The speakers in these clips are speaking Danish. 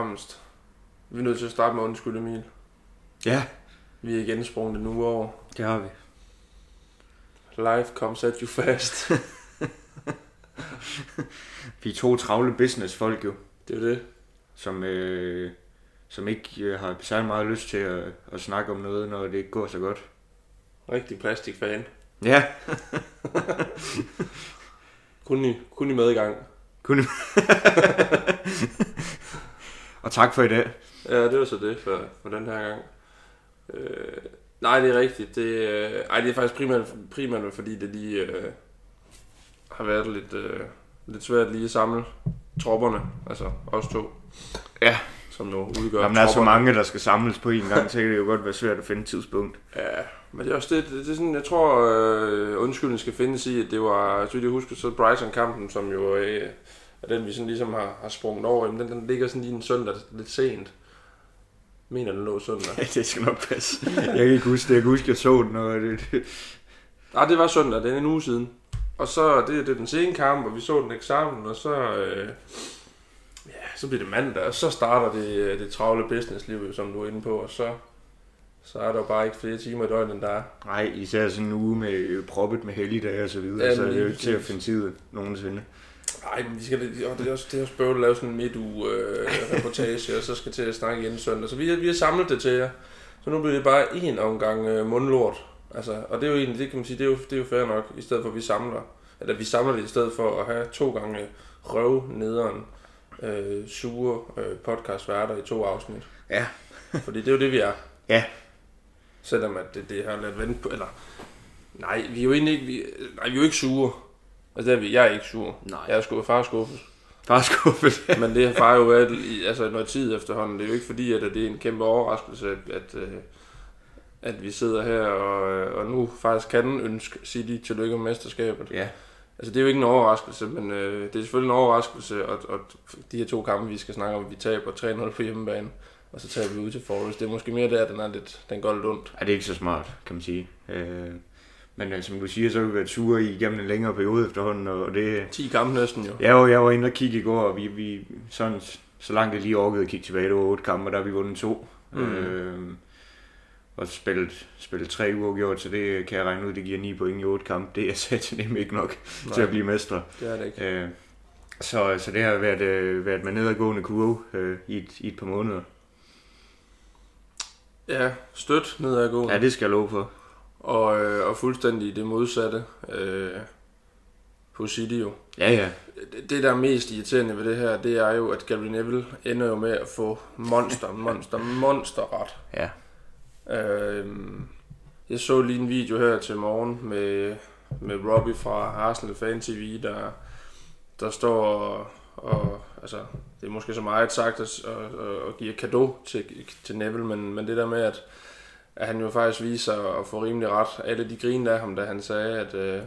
fremmest, vi er nødt til at starte med undskyld, Emil. Ja, Vi er igen sprunget nu over. det har vi. Life comes at you fast. Vi er to travle businessfolk jo, det er det. som, øh, som ikke øh, har særlig meget lyst til at, at snakke om noget, når det ikke går så godt. Rigtig plastikfan. Ja, Kun i, kun i medgang. kunne Og tak for i dag. Ja, det var så det for, for den her gang. Øh, nej, det er rigtigt. Det, øh, ej, det er faktisk primært, primært fordi det lige øh, har været lidt, øh, lidt svært lige at samle tropperne. Altså os to. Ja. Som jo udgør Jamen, der er så mange, der skal samles på en gang, så kan det jo godt være svært at finde et tidspunkt. Ja, men det er også det, det, det er sådan, jeg tror, øh, undskylden skal findes i, at det var, så vidt jeg husker, så Brighton-kampen, som jo øh, er den, vi sådan ligesom har, har sprunget over, jamen, den, den ligger sådan lige en søndag lidt sent. Mener den lå søndag? Ja, det skal nok passe. Jeg kan ikke huske det. Jeg kan huske, jeg så den, og det, det, Nej, det var søndag, det er en uge siden. Og så, det, det er den sene kamp, og vi så den ikke sammen, og så, øh, ja, så bliver det mandag, og så starter det, øh, det travle businessliv, som du er inde på, og så, så er der jo bare ikke flere timer i døgnet, end der er. Nej, især sådan en uge med proppet med helligdage og så videre, Ja, så er det jo ikke til at finde tid nogensinde. Nej, men vi skal, og det er også, det er også bøvlet at lave sådan en midtuge øh, og så skal til at snakke igen søndag. Så vi har, vi har samlet det til jer. Så nu bliver det bare en omgang øh, mundlort. Altså, og det er jo egentlig, det kan man sige, det er jo, det er jo fair nok, i stedet for at vi samler. Eller vi samler det i stedet for at have to gange røv nederen øh, sure øh, podcastværter i to afsnit. Ja. Fordi det er jo det, vi er. Ja. Selvom at det, det har lidt vent på, eller... Nej, vi er jo egentlig ikke, vi, nej, vi er jo ikke sure. Altså, er vi, jeg er ikke sur. Nej. Jeg er sgu far skuffet. Bare skuffet. Men det har bare jo været i, altså noget tid efterhånden. Det er jo ikke fordi, at det er en kæmpe overraskelse, at, at, øh, at vi sidder her og, øh, og nu faktisk kan ønske City tillykke med mesterskabet. Ja. Altså det er jo ikke en overraskelse, men øh, det er selvfølgelig en overraskelse, og, og de her to kampe, vi skal snakke om, vi taber 3-0 på hjemmebane, og så tager vi ud til Forest. Det er måske mere der, den er lidt, den går lidt ondt. Ja, det er ikke så smart, kan man sige. Øh, men øh, som du siger, så har vi været sure i igennem en længere periode efterhånden, og det... 10 kampe næsten jo. Jeg var, jeg var inde og kigge i går, og vi, vi sådan, så langt jeg lige orkede at kigge tilbage, det var otte kampe, og der har vi vundet to. Mm. Øh, og spillet, spillet tre uger gjort, så det kan jeg regne ud, det giver 9 point i otte kampe. Det er sat nemlig ikke nok Nej. til at blive mestre. det er det ikke. Øh, så, så det har været, øh, været med nedadgående kurve øh, i, et, i et par måneder. Ja, støt nedadgående. Ja, det skal jeg love for. Og, øh, og fuldstændig det modsatte øh, på City jo. Ja, ja. Det, det, der er mest irriterende ved det her, det er jo, at Gary Neville ender jo med at få monster, monster, monster ret. Ja. Øh, jeg så lige en video her til morgen med, med Robbie fra Arsenal Fan TV, der, der står og, og altså, det er måske så meget sagt at, at, at, at give et kado til, til Neville, men, men det der med, at, at han jo faktisk viser at få rimelig ret. Alle de grinede af ham, da han sagde, at, øh,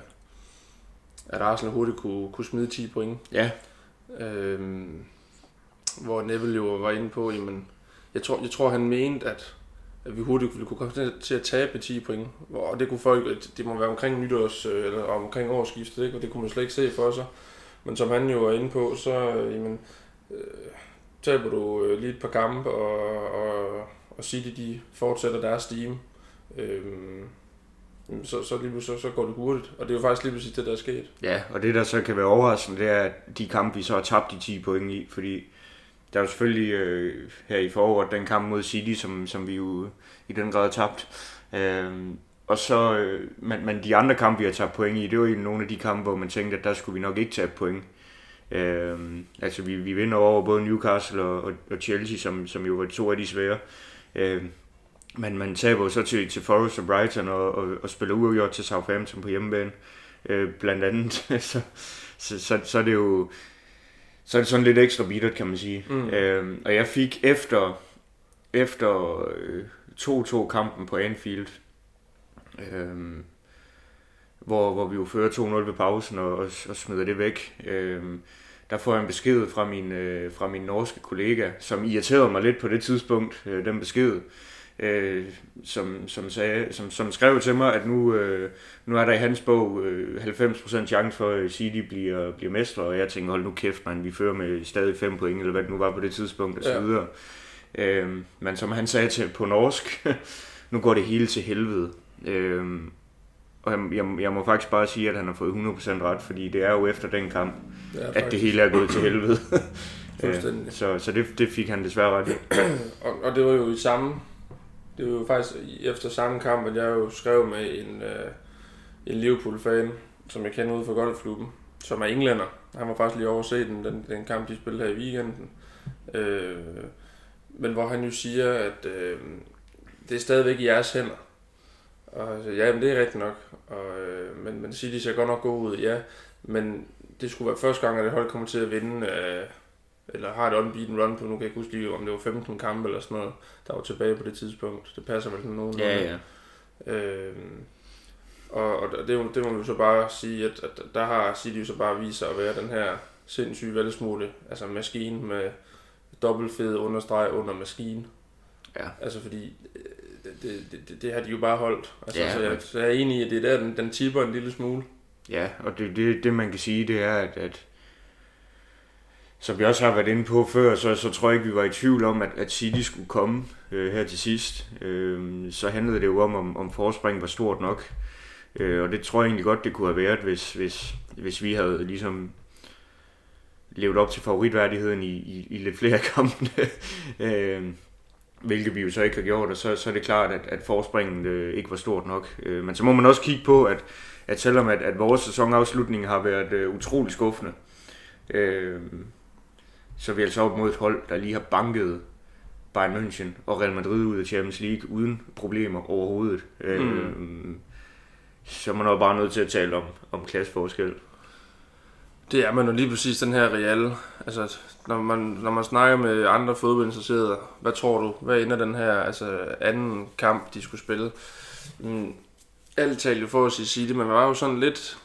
at Arsenal hurtigt kunne, kunne smide 10 point. Ja, Øhm, hvor Neville jo var inde på, jamen, jeg tror, jeg tror han mente, at, at vi hurtigt ville kunne komme til- at tabe 10 point. Og det kunne folk, det må være omkring nytårs, øh, eller omkring årsskiftet, ikke? og det kunne man slet ikke se for sig. Men som han jo var inde på, så øh, jamen, øh, taber du øh, lige et par kampe, og, og, og City de fortsætter deres steam. Øhm, så, så, lige, så, så går det hurtigt. Og det er jo faktisk lige præcis det, der er sket. Ja, og det der så kan være overraskende, det er, at de kampe, vi så har tabt de 10 point i, fordi der er jo selvfølgelig øh, her i foråret den kamp mod City, som, som vi jo i den grad har tabt. Øh, og så, øh, men, men de andre kampe, vi har tabt point i, det var jo nogle af de kampe, hvor man tænkte, at der skulle vi nok ikke tabe point. Øh, altså vi, vi vinder over både Newcastle og, og, og Chelsea, som, som jo var to af de svære. Øh, men man taber jo så til, til Forest og Brighton og, og, og spiller uafgjort til Southampton på hjemmebane. Øh, blandt andet. så, så, så, så er det jo så er det sådan lidt ekstra bittert, kan man sige. Mm. Øh, og jeg fik efter, efter øh, 2-2 kampen på Anfield, øh, hvor, hvor vi jo fører 2-0 ved pausen og, og, og smider det væk. Øh, der får jeg en besked fra min, øh, fra min norske kollega, som irriterede mig lidt på det tidspunkt, øh, den besked. øh, som, som, sagde, som, som skrev til mig, at nu, øh, nu er der i hans bog øh, 90% chance for, at City bliver, bliver mestre, og jeg tænker, hold nu kæft, man, vi fører med stadig 5 point, eller hvad det nu var på det tidspunkt, og så Ja. videre. Øh, men som han sagde til på norsk, nu går det hele til helvede. Øh, og jeg, jeg, jeg må faktisk bare sige, at han har fået 100% ret, fordi det er jo efter den kamp, Ja, at det hele er gået til helvede. Fuldstændig. Så så det, det fik han desværre ret i. Og, og det var jo i samme... Det var jo faktisk efter samme kamp, at jeg jo skrev med en, øh, en Liverpool-fan, som jeg kender ude fra golfklubben, som er englænder. Han var faktisk lige over at se den, den, den kamp, de spillede her i weekenden. Øh, men hvor han jo siger, at øh, det er stadigvæk i jeres hænder. Og ja, men det er rigtigt nok. Og, øh, men, men City ser godt nok god ud, ja. Men det skulle være første gang, at et hold kommer til at vinde, øh, eller har et unbeaten run på, nu kan jeg ikke huske lige, om det var 15 kampe eller sådan noget, der var tilbage på det tidspunkt. Det passer vel sådan nogen. Ja, ja. Øh, og, og det, det må vi så bare sige, at, at der har City jo så bare vist sig at være den her sindssyge valgsmule, altså maskine med dobbeltfed understreg under maskine. Ja. Altså fordi, det, det, det, det har de jo bare holdt. Altså, Ja, så, jeg, så jeg er enig i, at det er der, den, den tipper en lille smule. Ja, og det, det, det man kan sige, det er, at, at som vi også har været inde på før, så, så tror jeg ikke, vi var i tvivl om, at, at City skulle komme øh, her til sidst. Øh, så handlede det jo om, om, om forspring var stort nok. Øh, og det tror jeg egentlig godt, det kunne have været, hvis, hvis, hvis vi havde ligesom levet op til favoritværdigheden i, i, i lidt flere kampe. øh, hvilket vi jo så ikke har gjort, og så, så er det klart, at, at forspringet øh, ikke var stort nok. Øh, men så må man også kigge på, at, at selvom at, at vores sæsonafslutning har været øh, utrolig skuffende, øh, så er vi altså op mod et hold, der lige har banket Bayern München og Real Madrid ud af Champions League uden problemer overhovedet. Øh, Mm. Så er man jo bare nødt til at tale om, om klasseforskel. Det er man jo lige præcis den her Real. Altså, når man, når man snakker med andre fodboldinteresserede, hvad tror du, hvad ender den her altså, anden kamp, de skulle spille? Mm, alt talte jo for at sige City, men man var jo sådan lidt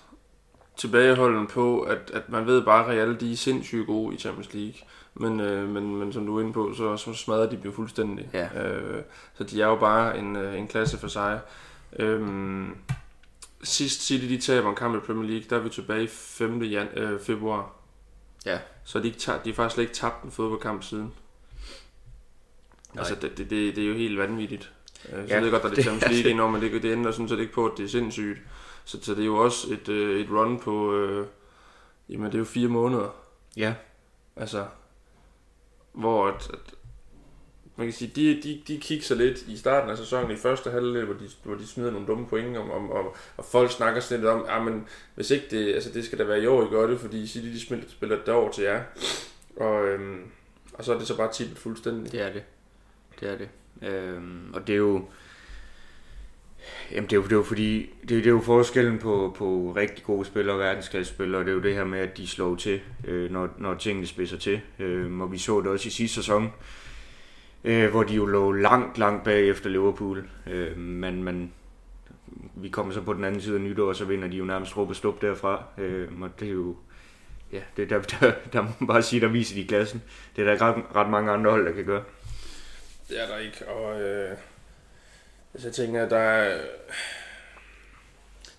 tilbageholden på, at, at man ved bare, at Real de er sindssygt gode i Champions League. Men, øh, men, men som du er inde på, så, så smadrer de jo fuldstændig. Ja. Øh, så de er jo bare en, øh, en klasse for sig. Øhm, sidst City de taber en kamp i Premier League, der er vi tilbage i 5. Jan, øh, februar. Ja. Så de, ikke tager, de har faktisk slet ikke tabt en fodboldkamp siden. Nej. Altså, det, det, det, det er jo helt vanvittigt. Øh, Så Ja, jeg ved godt, det er det Champions League endnu, men det, det ændrer sådan set ikke på, at det er sindssygt. Så, så det er jo også et, øh, et run på, øh, jamen det er jo fire måneder. Ja, Altså, hvor at, at man kan sige, de, de, de kigger lidt i starten af sæsonen i første halvdel, hvor de, hvor de smider nogle dumme point, om, om, om, og folk snakker sådan lidt om, ah, men hvis ikke det, altså det skal da være i år, I gør det, fordi City de spiller, spiller det over til jer. Og, øhm, og så er det så bare tippet fuldstændig. det er det. Det er det. Øhm, og det er jo... Jamen det er jo, det er jo fordi, det, er- det er jo forskellen på, på rigtig gode spillere og verdensklassespillere, det er jo det her med, at de slår til, øh, når, når tingene spidser til. Øh, og vi så det også i sidste sæson, øh, hvor de jo lå langt, langt bag efter Liverpool. Øh, men, men vi kommer så på den anden side af nytår, og så vinder de jo nærmest råb og stup derfra. Øh, og det er jo, ja, det, der, der, der må man bare sige, der viser de klassen. Det er der ikke ret, ret mange andre hold, der kan gøre. Det er der ikke, og øh, altså jeg tænker, at der er...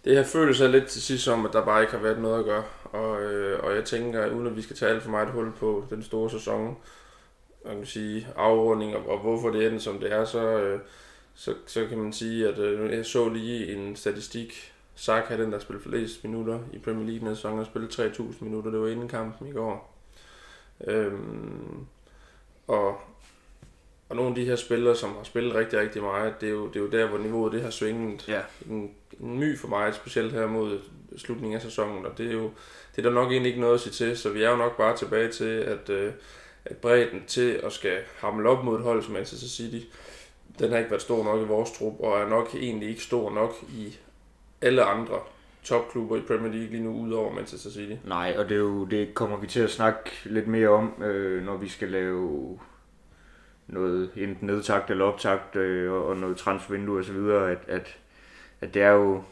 Det her føles sig lidt til sidst som, at der bare ikke har været noget at gøre. Og, øh, og jeg tænker, uden at vi skal tage alt for meget hul på den store sæson, man kan sige, afrunding, og, og hvorfor det ender som det er, så, øh, så, så kan man sige, at øh, jeg så lige en statistik. Saka, den der spillede flest minutter i Premier League den sæson, har spillet 3.000 minutter. Det var inden kampen i går. Øhm, og og nogle af de her spillere, som har spillet rigtig, rigtig meget, det er jo, det er jo der, hvor niveauet det har svinget Ja. en, en my for mig, specielt her mod slutningen af sæsonen, og det er jo det er der nok egentlig ikke noget at sige til, så vi er jo nok bare tilbage til, at, øh, at bredden til at skal hamle op mod et hold som Manchester City, den har ikke været stor nok i vores trup, og er nok egentlig ikke stor nok i alle andre topklubber i Premier League lige nu, udover Manchester City. Nej, og det, er jo, det kommer vi til at snakke lidt mere om, øh, når vi skal lave noget enten nedtagt eller optagt øh, og, og noget transfervindue og så videre, at, at, at det er jo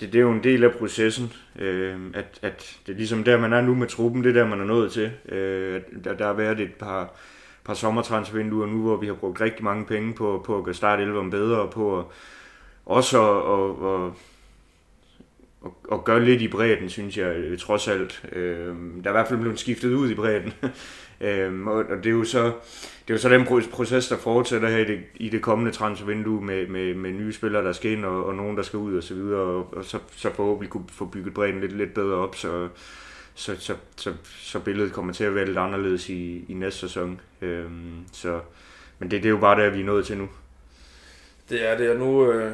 det, det er jo en del af processen, øh, at, at det er ligesom der, man er nu med truppen, det er der, man er nået til. Øh, der, der har været et par, par sommertransvinduer nu, hvor vi har brugt rigtig mange penge på, på at gøre start 11 bedre, og på at, også at, at, at, at, at gøre lidt i bredden, synes jeg, trods alt. Øh, der er i hvert fald blevet skiftet ud i bredden. Øhm, og, og det er jo så det er jo så den proces, der fortsætter her i det, i det kommende transfervindue med, med, med nye spillere, der skal ind, og, og nogen, der skal ud og så videre, og, og så, så forhåbentlig kunne få bygget bredden lidt, lidt bedre op, så, så, så, så, så billedet kommer til at være lidt anderledes i, i næste sæson. Øhm, så, men det, det er jo bare det, vi er nået til nu. Det er det, og nu, øh,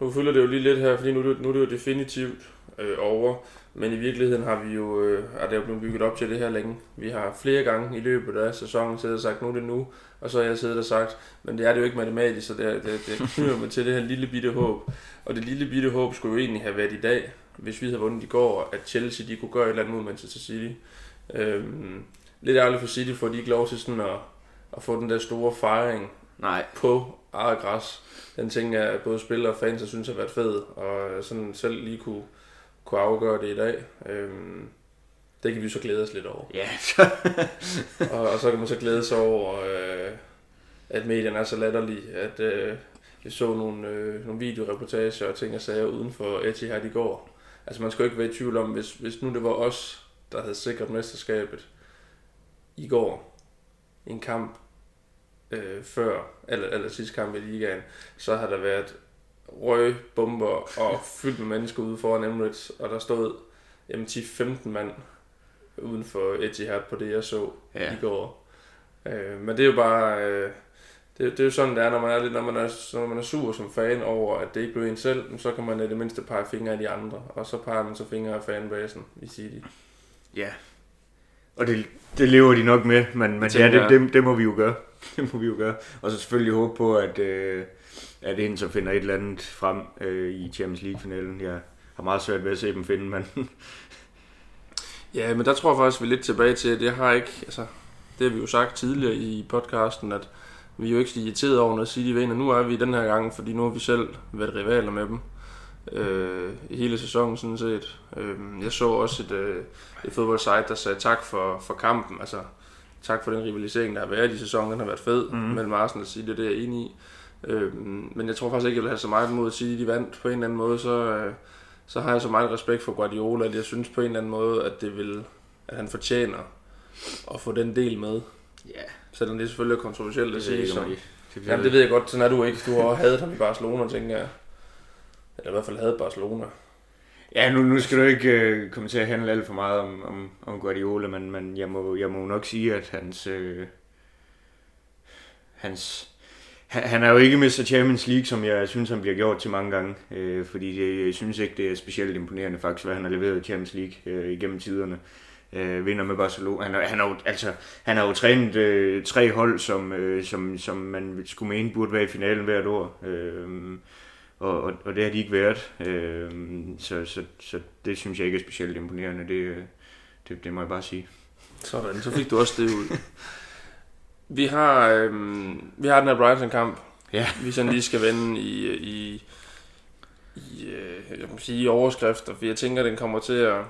nu fylder det jo lige lidt her, fordi nu, nu er det jo definitivt øh, over. Men i virkeligheden har vi jo, øh, er det jo blevet bygget op til det her længe. Vi har flere gange i løbet af sæsonen siddet og sagt, nu er det nu, og så har jeg siddet og sagt, men det er det jo ikke matematisk, så det, det, det knyder mig til det her lille bitte håb. Og det lille bitte håb skulle jo egentlig have været i dag, hvis vi havde vundet i går, at Chelsea de kunne gøre et eller andet mod Manchester City. Øhm, lidt ærgerligt for City, for de ikke lov til sådan at, at få den der store fejring Nej. på eget græs. Den ting er både spillere og fans, synes har været fed, og sådan selv lige kunne, kunne afgøre det i dag. Øhm, det kan vi så glæde os lidt over. Ja. og, og så kan man så glæde sig over, øh, at medierne er så latterlige, at øh, jeg så nogle, øh, nogle videoreportager og ting og sager uden for Etihad i går. Altså man skal jo ikke være i tvivl om, hvis, hvis nu det var os, der havde sikret mesterskabet i går, en kamp øh, før, eller, eller sidste kamp i ligaen, så har der været røg, bomber og fyldt med mennesker ude foran Emirates, og der stod jamen, 10-15 mand uden for Etihad på det, jeg så ja. i går. Øh, men det er jo bare... Øh, det, det er jo sådan, det er, når man er, lidt, når man er, når man er sur som fan over, at det ikke blev en selv, så kan man i det mindste pege fingre af de andre, og så peger man så fingre af fanbasen i City. Ja, og det, det lever de nok med, men, men ja, det, det, det, må vi jo gøre. Det må vi jo gøre. Og så selvfølgelig håbe på, at, øh, at det så finder et eller andet frem øh, i Champions League-finalen. Jeg har meget svært ved at se dem finde, men... ja, men der tror jeg faktisk, vi er lidt tilbage til, at jeg har ikke... Altså, det har vi jo sagt tidligere i podcasten, at vi er jo ikke så irriteret over, når City vinder. Nu er vi den her gang, fordi nu har vi selv været rivaler med dem øh, hele sæsonen sådan set. Øh, jeg så også et, øh, et fodboldsite, der sagde tak for, for kampen. Altså, tak for den rivalisering, der har været i sæsonen. Den har været fed mm. mellem Arsenal og City, det er jeg enig i. Øh, men jeg tror faktisk ikke, jeg vil have så meget mod at sige, at de vandt på en eller anden måde. Så, øh, så har jeg så meget respekt for Guardiola, at jeg synes på en eller anden måde, at det vil, at han fortjener at få den del med. Ja. Yeah. Selvom det selvfølgelig er kontroversielt at sige. Så. Det, Jamen, det ved jeg godt, sådan er du ikke. Du har hadet ham i Barcelona, tænker jeg. Eller i hvert fald havde Barcelona. Ja, nu, nu skal du ikke øh, komme til at handle alt for meget om, om, om Guardiola, men, men jeg, må, jeg må nok sige, at hans, øh, hans han, er jo ikke Mr. Champions League, som jeg synes, han bliver gjort til mange gange. Øh, fordi det, jeg synes ikke, det er specielt imponerende faktisk, hvad han har leveret i Champions League øh, igennem tiderne. Øh, vinder med Barcelona. Han, han, har, jo, altså, han har jo trænet øh, tre hold, som, øh, som, som man skulle mene burde være i finalen hvert år. Øh, og, og, og det har de ikke været. Øh, så, så, så det synes jeg ikke er specielt imponerende, det, øh, det, det må jeg bare sige. Sådan, så fik du også det ud. Vi har, øhm, vi har den her Brighton-kamp, ja. vi sådan lige skal vende i, i, i øh, jeg må sige, i overskrifter, for jeg tænker, den kommer til at,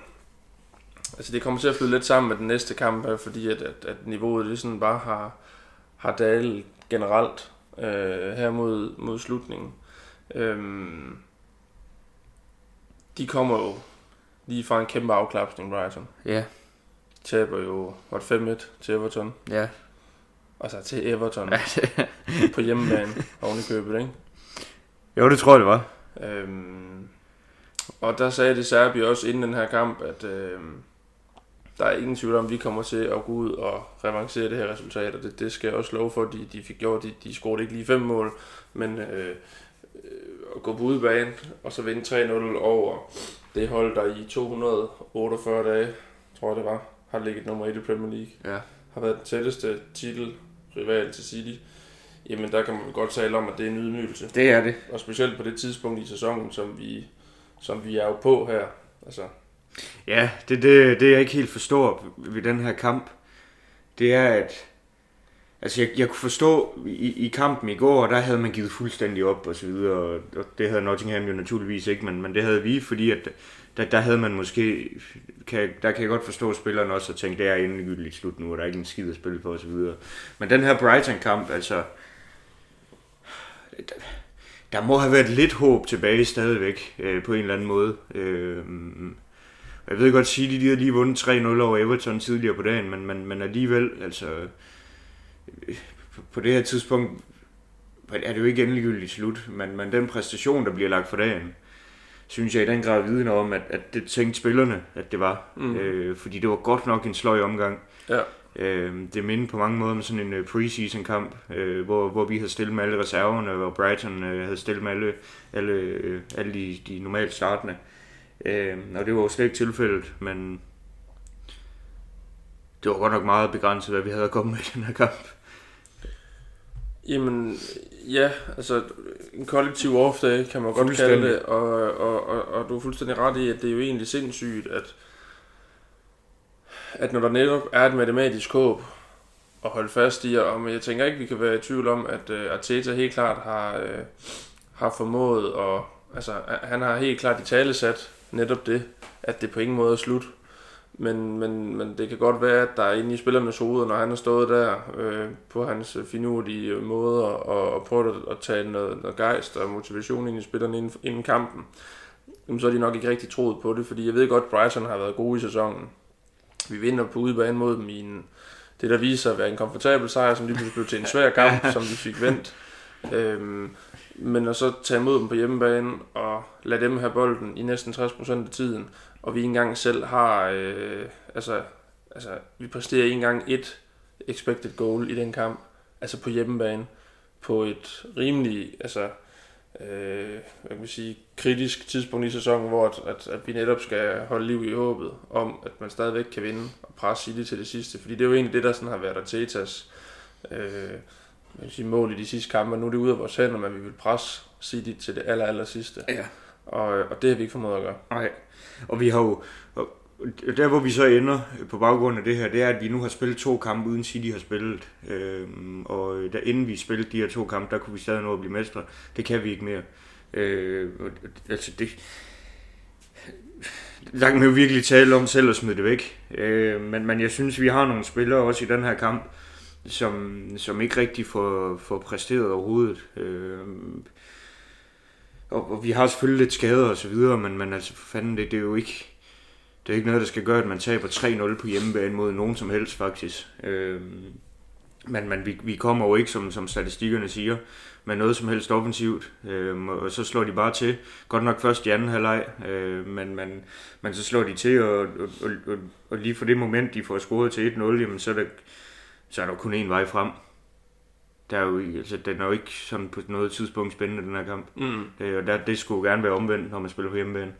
altså det kommer til at flyde lidt sammen med den næste kamp her, fordi at, at, at niveauet det sådan bare har, har dalet generelt øh, her mod, mod slutningen. Øhm, de kommer jo lige fra en kæmpe afklapsning, Brighton. Ja. Taber jo, var 5-1 til Everton. Ja. Og så til Everton på hjemmebane oven i købet, ikke? Jo, det tror jeg, det var. Øhm, og der sagde det Serbi også inden den her kamp, at øhm, der er ingen tvivl om, at vi kommer til at gå ud og revancere det her resultat, og det, det skal jeg også love for, de, de fik gjort. De, de scorede ikke lige fem mål, men øh, at gå på udebane og så vinde 3-0 over det hold, der i 248 dage, tror jeg det var, har ligget nummer 1 i Premier League. Ja. Har været den tætteste titel rival til City. Jamen der kan man godt tale om, at det er en ydmygelse. Det er det. Og specielt på det tidspunkt i sæsonen, som vi, som vi er jo på her. Altså. Ja, det, det, det jeg ikke helt forstår ved den her kamp, det er, at Altså, jeg, jeg kunne forstå i, i kampen i går, der havde man givet fuldstændig op og så videre, og, og det havde Nottingham jo naturligvis ikke, men, men det havde vi, fordi at der, der havde man måske, kan, der kan jeg godt forstå spillerne også, og tænke, det er endegyldigt slut nu, og der er ikke en skid at spille på og så videre. Men den her Brighton-kamp, altså, der, der må have været lidt håb tilbage stadigvæk, øh, på en eller anden måde. Øh, jeg ved godt sige, at de har lige vundet 3-0 over Everton tidligere på dagen, men, men, men alligevel, altså, på det her tidspunkt er det jo ikke endegyldigt slut, men, men den præstation, der bliver lagt for dagen, synes jeg i den grad vidner om, at, at det tænkte spillerne, at det var. Mm. Øh, fordi det var godt nok en sløj omgang. Ja. Øh, det minder på mange måder om sådan en uh, preseason kamp, øh, hvor, hvor vi havde stillet med alle reserverne, og Brighton øh, havde stillet med alle, alle, øh, alle de, de normalt startende. Øh, og det var jo slet ikke tilfældet, men det var godt nok meget begrænset, hvad vi havde at komme med i den her kamp. Jamen, ja, altså en kollektiv off-day kan man godt kalde det, og, og, og, og du er fuldstændig ret i, at det er jo egentlig sindssygt, at, at når der netop er et matematisk håb at holde fast i, og jeg tænker ikke, vi kan være i tvivl om, at uh, Arteta helt klart har, uh, har formået, og altså, han har helt klart i tale sat netop det, at det på ingen måde er slut. Men, men, men det kan godt være, at der er inde i spillernes hoveder, når han har stået der øh, på hans finurlige måde og, og prøvet at, at tage noget, noget gejst og motivation ind i spillerne inden, inden kampen, jamen, så er de nok ikke rigtig troet på det, fordi jeg ved godt, at Bryson har været god i sæsonen. Vi vinder på udebane mod dem i en, det, der viser at være en komfortabel sejr, som lige pludselig blev til en svær kamp, som vi fik vendt. Øhm, men at så tage imod dem på hjemmebane og lade dem have bolden i næsten 60% af tiden, og vi ikke engang selv har, øh, altså, altså, vi præsterer ikke engang et expected goal i den kamp, altså på hjemmebane, på et rimelig, altså, øh, hvad kan man sige, kritisk tidspunkt i sæsonen, hvor at, at, at vi netop skal holde liv i håbet om, at man stadigvæk kan vinde og presse City til det sidste, fordi det er jo egentlig det, der sådan har været Artetas øh, jeg sige, mål i de sidste kampe, nu er det ude af vores hænder, men vi vil presse City til det aller, aller sidste. Ja. Og, og det har vi ikke formået at gøre. Nej, og vi har jo, og der hvor vi så ender på baggrund af det her, det er, at vi nu har spillet to kampe, uden City har spillet. Øhm, og der, inden vi spillede de her to kampe, der kunne vi stadig nå at blive mestre. Det kan vi ikke mere. Øh, altså det, der kan man jo virkelig tale om selv at smide det væk. Øh, men, men jeg synes, vi har nogle spillere også i den her kamp, som, som ikke rigtig får, får præsteret overhovedet. Øh, og, og vi har selvfølgelig lidt skader og så videre, men, men altså for fanden, det, det er jo ikke det er ikke noget, der skal gøre, at man taber 3-0 på hjemmebane mod nogen som helst faktisk. Øh, men, men vi, vi kommer jo ikke, som, som statistikkerne siger, med noget som helst offensivt. Øh, og så slår de bare til. Godt nok først i anden halvleg, øh, men, men, men så slår de til, og, og, og, og lige for det moment, de får scoret til 1-0, jamen så er, der, så er der kun én vej frem der er jo, altså, den er jo ikke sådan på noget tidspunkt spændende, den her kamp. Mm. Det, der, det skulle gerne være omvendt, når man spiller på hjemmebane.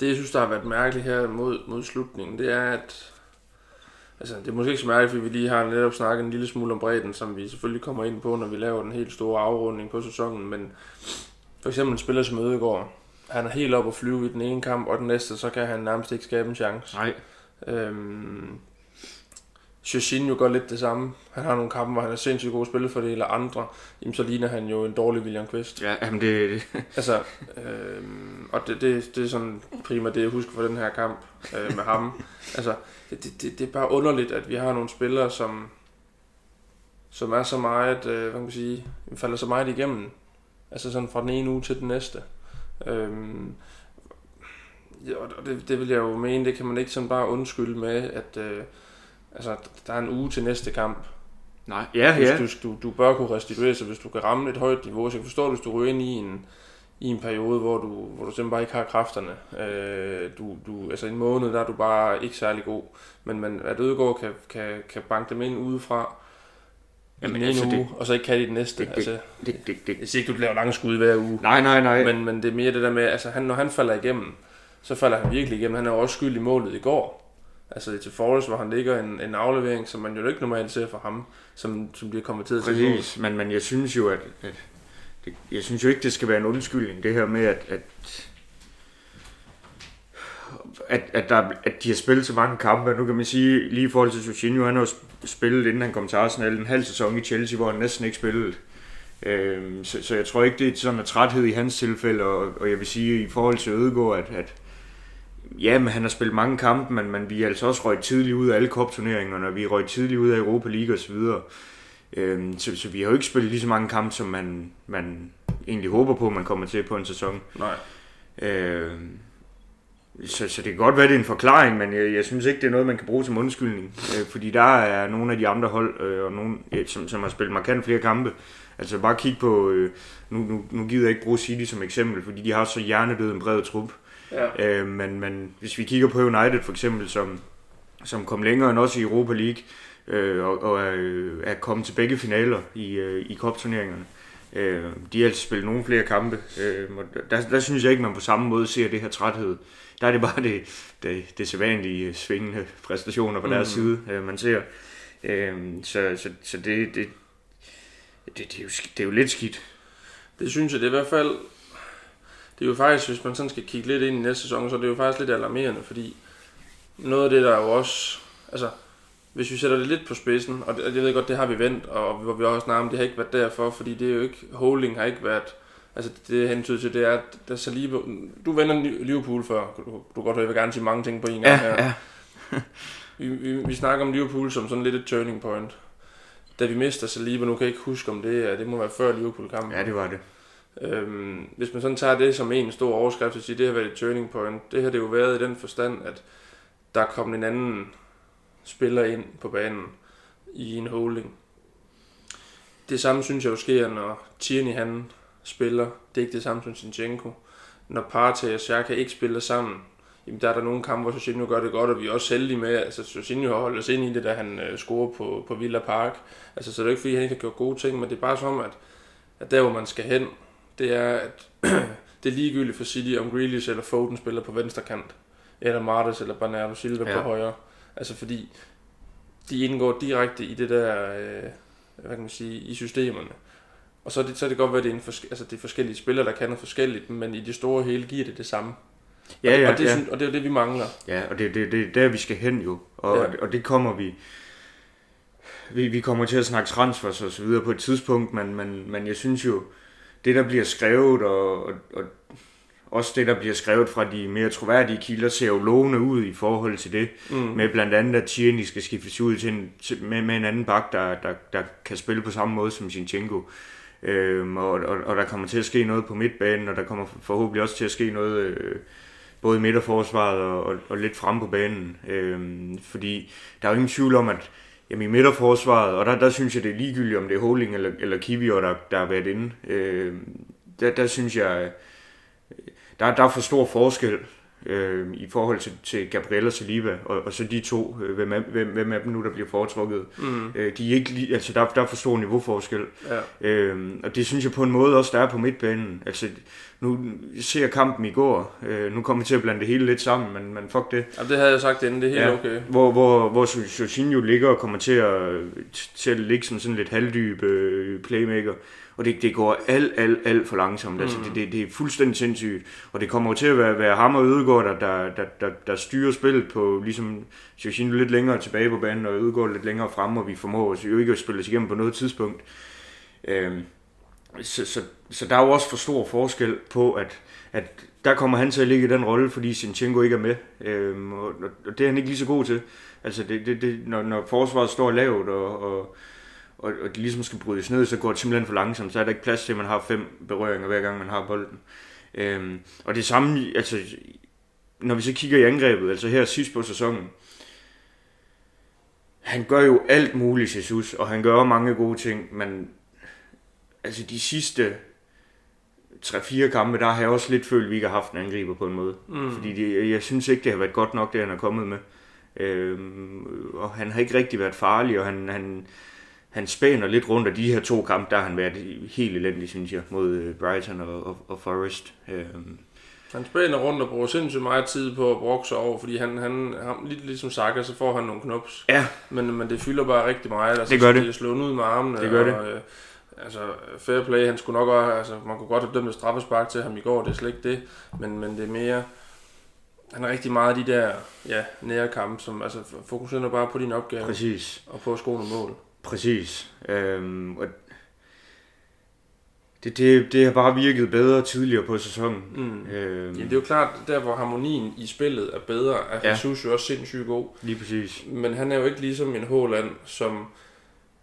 Det, jeg synes, der har været mærkeligt her mod, mod slutningen, det er, at altså, det er måske ikke så mærkeligt, fordi vi lige har netop snakket en lille smule om bredden, som vi selvfølgelig kommer ind på, når vi laver den helt store afrunding på sæsonen, men for eksempel en spiller som Ødegaard, han er helt op at flyve i den ene kamp, og den næste, så kan han nærmest ikke skabe en chance. Nej. Øhm, jo gør lidt det samme. Han har nogle kampe, hvor han er sindssygt god det, eller andre. Jamen, så ligner han jo en dårlig William Quist. Ja, jamen det... det. altså, øh, og det, det, det er sådan prima det, jeg husker fra den her kamp øh, med ham. altså, det, det, det, er bare underligt, at vi har nogle spillere, som, som er så meget, øh, hvad kan man sige, falder så meget igennem. Altså sådan fra den ene uge til den næste. Øh, ja, og det, det vil jeg jo mene, det kan man ikke sådan bare undskylde med, at... Øh, Altså, der er en uge til næste kamp. Nej, ja, hvis ja. Du, du, du bør kunne restituere sig, hvis du kan ramme et højt niveau. Så jeg kan forstå, hvis du ryger ind i en, i en periode, hvor du, hvor du simpelthen bare ikke har kræfterne. Øh, du, du, altså en måned, der er du bare ikke særlig god. Men, men at Ødegaard kan, kan, kan banke dem ind udefra, Jamen, altså uge, det, og så ikke kan i den næste. Det, altså, det, det, det, jeg siger ikke, du laver lange skud hver uge. Nej, nej, nej. Men, men det er mere det der med, altså han, når han falder igennem, så falder han virkelig igennem. Han er også skyld i målet i går. Altså til Forrest, hvor han ligger en, en aflevering, som man jo ikke normalt ser for ham, som, som bliver konverteret til Præcis, men, men jeg synes jo, at, at det, jeg synes jo ikke, det skal være en undskyldning, det her med, at, at at, at, der, at de har spillet så mange kampe. Nu kan man sige, lige i forhold til Jorginho, han har spillet, inden han kom til Arsenal, en halv sæson i Chelsea, hvor han næsten ikke spillede. Øhm, så, så jeg tror ikke, det er sådan en træthed i hans tilfælde, og, og jeg vil sige i forhold til Ødegaard, at, at ja, men han har spillet mange kampe, men, men vi er altså også røget tidligt ud af alle kopturneringerne, og vi er røget tidligt ud af Europa League osv. Øhm, så, så vi har jo ikke spillet lige så mange kampe, som man, man egentlig håber på, man kommer til på en sæson. Nej. Øhm, så, så det kan godt være, det er en forklaring, men jeg, jeg synes ikke, det er noget, man kan bruge som undskyldning. Øh, fordi der er nogle af de andre hold, øh, og nogle, øh, som, som har spillet markant flere kampe. Altså bare kig på, øh, nu, nu, nu gider jeg ikke bruge City som eksempel, fordi de har så hjernedød en bred trup. Ja. Øh, men, men hvis vi kigger på United for eksempel, som, som kom længere end også i Europa League, øh, og, og er, er kommet til begge finaler i, øh, i kopturneringerne. Øh, de har altså spillet nogle flere kampe, øh, og der, der synes jeg ikke, man på samme måde ser det her træthed. Der er det bare det, det, det sædvanlige svingende præstationer på deres Mm. side, øh, man ser. Øh, så så, så det, det, det, det, er jo, det er jo lidt skidt. Det synes jeg, det er i hvert fald... Det er jo faktisk, hvis man sådan skal kigge lidt ind i næste sæson, så er det jo faktisk lidt alarmerende, fordi noget af det, der er jo også... Altså, hvis vi sætter det lidt på spidsen, og det, jeg ved godt, det har vi vendt, og hvor vi også snart, det har ikke været derfor, fordi det er jo ikke... Holding har ikke været... Altså, det hentyder til, det er, at der Saliba... Du vender Liverpool før. Du, du godt høre, jeg vil gerne sige mange ting på en gang her. ja. Vi, vi, vi snakker om Liverpool som sådan lidt et turning point. Da vi mister Saliba, nu kan jeg ikke huske om det det må være før Liverpool-kampen. ja, det var det. Øhm, hvis man sådan tager det som en stor overskrift og siger, det har været et turning point, det har det jo været i den forstand, at der er kommet en anden spiller ind på banen i en holding. Det samme synes jeg jo sker, når Tierney han spiller. Det er ikke det samme som Sinchenko. Når Partey og Xhaka ikke spiller sammen, jamen der er der nogle kampe, hvor Jorginho gør det godt, og vi er også heldige med, altså Jorginho har holdt os ind i det, da han øh, scorer på, på Villa Park. Altså, så det er jo ikke, fordi han ikke har gjort gode ting, men det er bare som, at, at der, hvor man skal hen, det er, at det er ligegyldigt for City, om Grealish eller Foden spiller på venstre kant, eller Martes eller Bernardo Silva ja. På højre. Altså fordi de indgår direkte i det der, øh, hvad kan man sige, i systemerne. Og så er det, så er det godt være, at det er, en forske, altså det er forskellige spillere, der kan noget forskelligt, men i det store hele giver det det samme. Ja, og, ja, og, det, ja. og det er jo det, vi mangler. Ja, og det, det, det er der, vi skal hen jo. Og, ja. og det kommer vi... Vi, vi kommer til at snakke transfers og så videre på et tidspunkt, men, men, men jeg synes jo, det der bliver skrevet, og, og, og også det der bliver skrevet fra de mere troværdige kilder, ser jo lovende ud i forhold til det. Mm. Med blandt andet, at Tierney skal skiftes ud til en, til, med, med en anden bak, der, der, der kan spille på samme måde som Sinchenko. Øhm, og, og, og der kommer til at ske noget på midtbanen, og der kommer forhåbentlig også til at ske noget øh, både i midterforsvaret og, og, og lidt frem på banen. Øhm, fordi der er jo ingen tvivl om, at jamen, i midterforsvaret, og der, der synes jeg, det er ligegyldigt, om det er Holding eller, eller Kivior, der, der har været inde. Øh, der, der synes jeg, øh, der, der er for stor forskel øh, i forhold til, til Gabriel og Saliba, og, og så de to, øh, hvem, er, hvem, hvem af dem nu, der bliver foretrukket. Mm. Øh, de er ikke lige, altså der, der er for stor niveauforskel. Ja. Øh, og det synes jeg på en måde også, der er på midtbanen. Altså, nu ser jeg kampen i går. Øh, nu kommer vi til at blande det hele lidt sammen, men, men fuck det. Jamen, det havde jeg sagt inden, det er helt Ja. okay. Hvor, hvor, hvor Jorginho ligger og kommer til at, til at ligge som sådan lidt halvdyb øh, playmaker. Og det, det går alt, alt, alt for langsomt. Mm. Altså, det, det, det er fuldstændig sindssygt. Og det kommer til at være, være ham og Ødegaard, der, der, der, der, der styrer spillet på ligesom Jorginho lidt længere tilbage på banen, og Ødegaard lidt længere frem, og vi formår os jo ikke at spille os igennem på noget tidspunkt. Øhm, så, så, så der er jo også for stor forskel på, at, at der kommer han til at ligge i den rolle, fordi Sinchenko ikke er med. Øhm, og, og det er han ikke lige så god til. Altså, det, det, det, når, når forsvaret står lavt, og, og, og, og de ligesom skal brydes ned, så går det simpelthen for langsomt. Så er der ikke plads til, at man har fem berøringer, hver gang man har bolden. Øhm, og det samme, altså, når vi så kigger i angrebet, altså her sidst på sæsonen, han gør jo alt muligt, Jesus, og han gør mange gode ting, men altså de sidste 3-4 kampe, der har jeg også lidt følt, at vi ikke har haft en angriber på en måde. Mm. Fordi det, jeg synes ikke, det har været godt nok, det han er kommet med. Øhm, og han har ikke rigtig været farlig, og han, han, han spænder lidt rundt af de her to kampe, der har han været helt elendig, synes jeg, mod øh, Brighton og, og, og Forest. Øhm, Han spænder rundt og bruger sindssygt meget tid på at brokke sig over, fordi han, han, han lidt ligesom Saka, så får han nogle knops. ja, Men, men det fylder bare rigtig meget. Altså, Det gør så det. Det er slået ud med armene. Det gør det. og, Øh, altså, fair play, han skulle nok også, altså, man kunne godt have dømt et straffespark til ham i går, det er slet ikke det. Men, men det er mere, han er rigtig meget af de der ja, nære kampe, som altså, fokuserer bare på din opgave Præcis. og på at score nogle mål. Præcis. Øhm, og det, det, det har bare virket bedre tidligere på sæsonen. Mm. Øhm, Ja, det er jo klart, der hvor harmonien i spillet er bedre, er Ja. Jesus jo også sindssygt god. Lige præcis. Men han er jo ikke ligesom en Håland, som...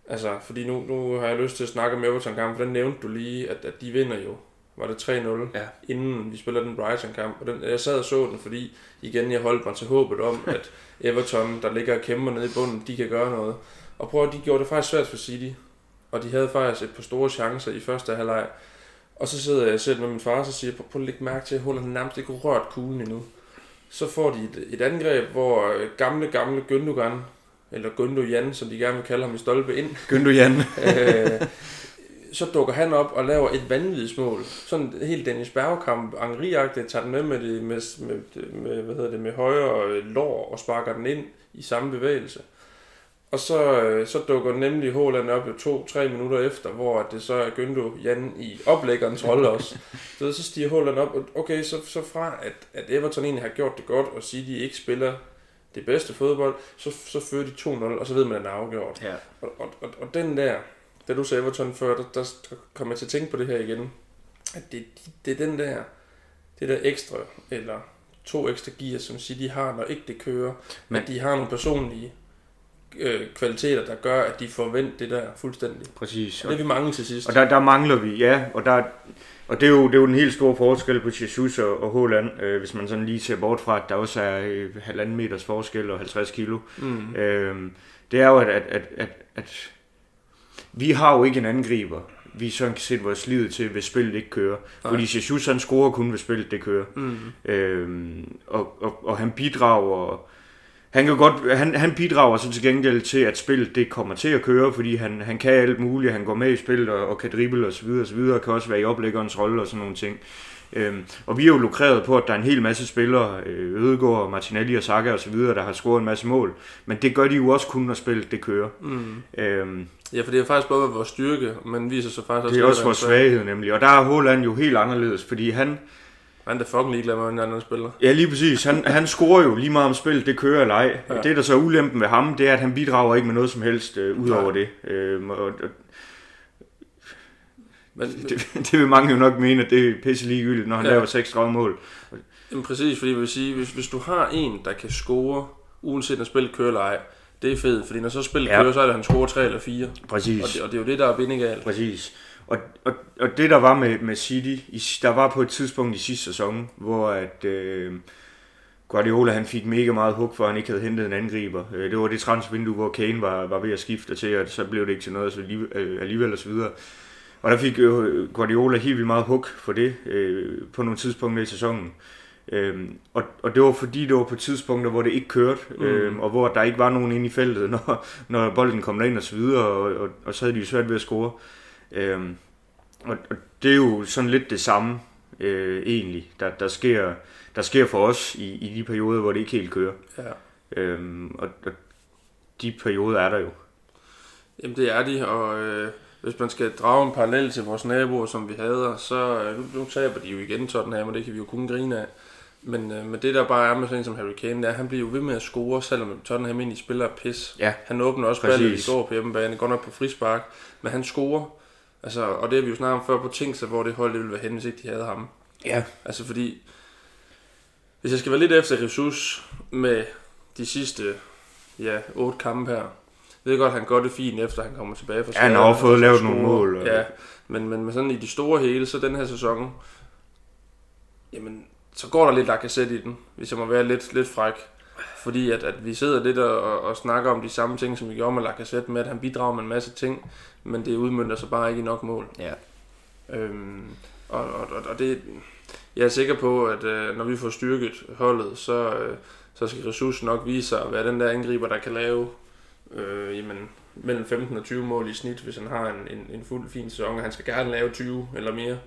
Altså, fordi nu, nu har jeg lyst til at snakke om Everton-kampen, for den nævnte du lige, at, at de vinder jo. Var det 3-0, Ja. inden vi spiller den Brighton-kamp. Og den, jeg sad og så den, fordi igen, jeg holdt mig til håbet om, at Everton, der ligger og kæmper nede i bunden, de kan gøre noget. Og prøv at de gjorde det faktisk svært for City. Og de havde faktisk et par store chancer i første halvleg. Og så sidder jeg selv med min far, og så siger prøv at lægge mærke til, at Holland nærmest ikke rørt kuglen endnu. Så får de et, et angreb, hvor øh, gamle, gamle Gündogan, eller Gündogan, som de gerne vil kalde ham i stolpe ind, Günther Jan. øh, så dukker han op og laver et vanvittigt Sådan helt Dennis Bergkamp, henri tager den med med, det, med, med, med, hvad hedder det, med højre lår og sparker den ind i samme bevægelse. Og så, øh, så dukker nemlig Håland op jo to-tre minutter efter, hvor det så er Gündo Jan i oplæggerens rolle også. Så, så stiger Håland op, og okay, så, så fra at, at Everton egentlig har gjort det godt, og de ikke spiller det bedste fodbold, så, så fører de 2-0, og så ved man, at den er afgjort. Ja. Og, og, og, og den der, da du sagde Everton før, der, der, kom jeg til at tænke på det her igen. At det, det er den der, det der ekstra, eller to ekstra gear, som City har, når ikke det kører. Men, at de har nogle personlige øh, kvaliteter, der gør, at de får vendt det der fuldstændig. Præcis. Og det er vi mange til sidst. Og der, der mangler vi, ja, og, der, og det, er jo, det er jo den helt store forskel på Jesus og, og Håland, øh, hvis man sådan lige ser bort fra, at der også er øh, halvanden meters forskel og 50 kilo. Mm. Øh, det er jo, at, at, at, at, at vi har jo ikke en angriber, vi sådan kan sætte vores liv til, hvis spillet ikke kører. Nej. Fordi Jesus han scorer kun, hvis spillet det kører. Mm. Øhm, og, og, og han bidrager han kan godt, han, han bidrager så til gengæld til, at spillet det kommer til at køre, fordi han, han kan alt muligt, han går med i spillet og, og kan drible og så videre og så videre, og kan også være i oplæggerens rolle og sådan nogle ting. Øhm, og vi har jo lukreret på, at der er en hel masse spillere, øh, Ødegaard, Martinelli og Saka og så videre, der har scoret en masse mål. Men det gør de jo også kun, når spillet det kører. Mm. Øhm, Ja, for det er faktisk både vores styrke, men viser sig faktisk det er også vores en svag- svaghed nemlig. Og der er Håland jo helt anderledes, fordi han, Han er fucking ligeglad med, hvordan andre spiller. Ja, lige præcis. Han, han scorer jo lige meget om spillet, det kører eller ej. Ja. Det, der så er ulempen ved ham, det er, at han bidrager ikke med noget som helst øh, ud over det. Øh, og, det. Det vil mange jo nok mene, at det er pisse ligegyldigt, når han Ja. laver 36 mål. Jamen præcis, fordi jeg vil sige, hvis, hvis du har en, der kan score, uanset når spillet kører eller ej, det er fedt, fordi når så spillet ja. Kører, så er det, han scorer tre eller fire. Præcis. Og det, og det er jo det, der er bindegalt. Præcis. Og, og, og det der var med, med City, i, der var på et tidspunkt i sidste sæson, hvor at, øh, Guardiola han fik mega meget hug for, at han ikke havde hentet en angriber. Øh, det var det transfervindue, hvor Kane var, var ved at skifte til, og så blev det ikke til noget så alligevel, øh, alligevel og så videre. Og der fik øh, Guardiola helt vildt meget hug for det øh, på nogle tidspunkter i sæsonen. Øhm, og, og det var fordi, det var på tidspunkter, hvor det ikke kørte, Mm. mm. øhm, og hvor der ikke var nogen inde i feltet, når, når bolden kom derind og så videre, og, og, og så havde de svært ved at score. Øhm, og, og det er jo sådan lidt det samme, øh, egentlig, der, der, sker, der sker for os i, i de perioder, hvor det ikke helt kører. Ja. Øhm, og, og de perioder er der jo. Jamen det er de, og øh, hvis man skal drage en parallel til vores naboer, som vi hader, så øh, nu, nu taber de jo igen Tottenham, og det kan vi jo kun grine af. Men, øh, men det der bare er med sådan en som Harry Kane, det er, at han bliver jo ved med at score, selvom Tottenham egentlig spiller pis. Ja. Han åbner også ballet i går på hjemmebane, godt nok på frispark, men han scorer. Altså, og det har vi jo snakket om før på ting, så hvor det hold det ville være henne, hvis ikke de havde ham. Ja. Altså fordi, hvis jeg skal være lidt efter Jesus med de sidste ja, otte kampe her, jeg ved godt, han gør det fint, efter han kommer tilbage fra Ja, han har skade, fået lavet nogle mål, og- Ja, men, men, men sådan i de store hele, så den her sæson, jamen, så går der lidt Lacazette i den, hvis jeg må være lidt, lidt fræk. Fordi at, at vi sidder lidt og, og, og snakker om de samme ting, som vi gjorde med Lacazette, med at han bidrager med en masse ting, men det udmyndter sig bare ikke i nok mål. Ja. Øhm, og, og, og, det, jeg er sikker på, at øh, når vi får styrket holdet, så, øh, så skal ressourcen nok vise sig at være den der angriber, der kan lave øh, jamen, mellem 15 og 20 mål i snit, hvis han har en, en, en fuld fin sæson, og han skal gerne lave 20 eller mere.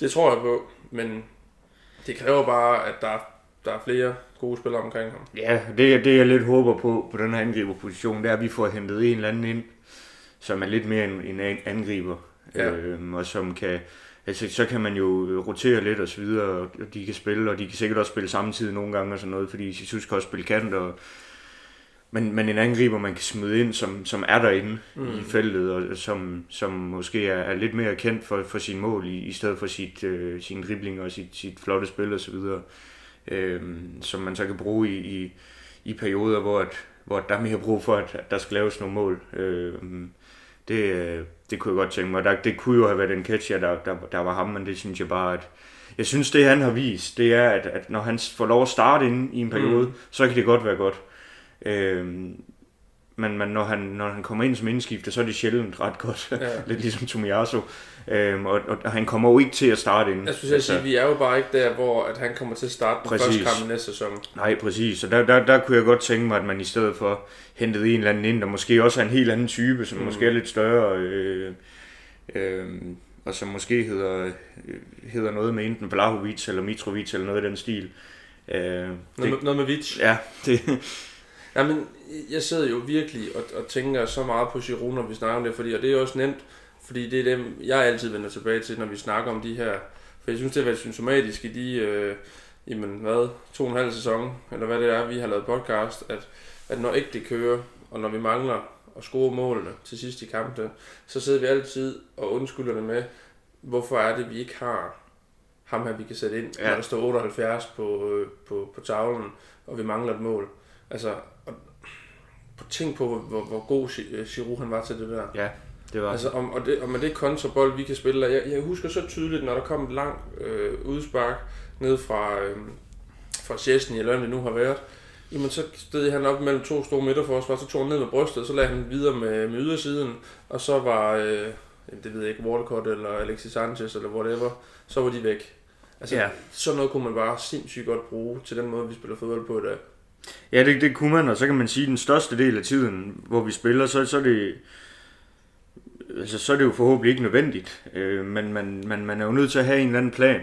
Det tror jeg på, men det kræver bare, at der, der er flere gode spillere omkring ham. Ja, det, det jeg lidt håber på på den her angriberposition, det er, at vi får hentet en eller anden ind, som er lidt mere en, en an- angriber, ja. øhm, og som kan, altså, så kan man jo rotere lidt og så videre, og de kan spille, og de kan sikkert også spille samtidig nogle gange og sådan noget, fordi Jesus kan også spille kant, og, men, men en angriber, man kan smide ind, som, som er derinde mm. i feltet, og som, som måske er, er lidt mere kendt for, for sin mål, i, i stedet for sit, øh, sin dribling og sit, sit flotte spil og så videre, øh, som man så kan bruge i, i, i perioder, hvor, at, hvor der er mere brug for, at, at der skal laves nogle mål. Øh, det, det kunne jeg godt tænke mig. Der, det kunne jo have været en catcher, der, der, der var ham, men det synes jeg bare, at jeg synes, det han har vist, det er, at, at når han får lov at starte ind i en periode, mm. så kan det godt være godt. Øh, men, men når, han, når han kommer ind som indskifter, så er det sjældent ret godt. Ja. Lidt ligesom Tomiyasu. Øhm, og, og, han kommer jo ikke til at starte ind. Jeg synes, altså, sige, vi er jo bare ikke der, hvor at han kommer til at starte den præcis. første kamp næste sæson. Nej, præcis. Så der, der, der kunne jeg godt tænke mig, at man i stedet for hentede en eller anden ind, der måske også er en helt anden type, som mm. måske er lidt større, øh, øh, og som måske hedder, hedder noget med enten Vlahovic eller Mitrovic eller noget af den stil. Øh, noget, det, med, noget med Vic? Ja, det, Ja, men jeg sidder jo virkelig og, og tænker så meget på Giroud, når vi snakker om det, fordi, og det er også nemt, fordi det er dem, jeg altid vender tilbage til, når vi snakker om de her, for jeg synes, det er været symptomatisk i de, øh, jamen hvad, to og en halv sæson, eller hvad det er, vi har lavet podcast, at, at når ikke det kører, og når vi mangler at score målene til sidst i kampen, så sidder vi altid og undskylder det med, hvorfor er det, vi ikke har ham her, vi kan sætte ind, ja. når der står 78 på, øh, på, på tavlen, og vi mangler et mål. Altså, og, tænk på, hvor, hvor god øh, Giroud han var til det der. Ja, det var altså, om, og, det, og med det kontrabold, vi kan spille, jeg, jeg husker så tydeligt, når der kom et langt øh, udspark ned fra, øh, fra Chesney, eller det nu har været, jamen så stod han op mellem to store midterforsvar, så tog han ned med brystet, så lagde han videre med, med ydersiden, og så var, øh, det ved jeg ikke, Watercott eller Alexis Sanchez eller whatever, så var de væk. Altså, ja. sådan noget kunne man bare sindssygt godt bruge til den måde, vi spiller fodbold på i dag. Ja, det, det kunne man, og så kan man sige, at den største del af tiden, hvor vi spiller, så, så er det altså, så er det jo forhåbentlig ikke nødvendigt, øh, men man, man, man er jo nødt til at have en eller anden plan,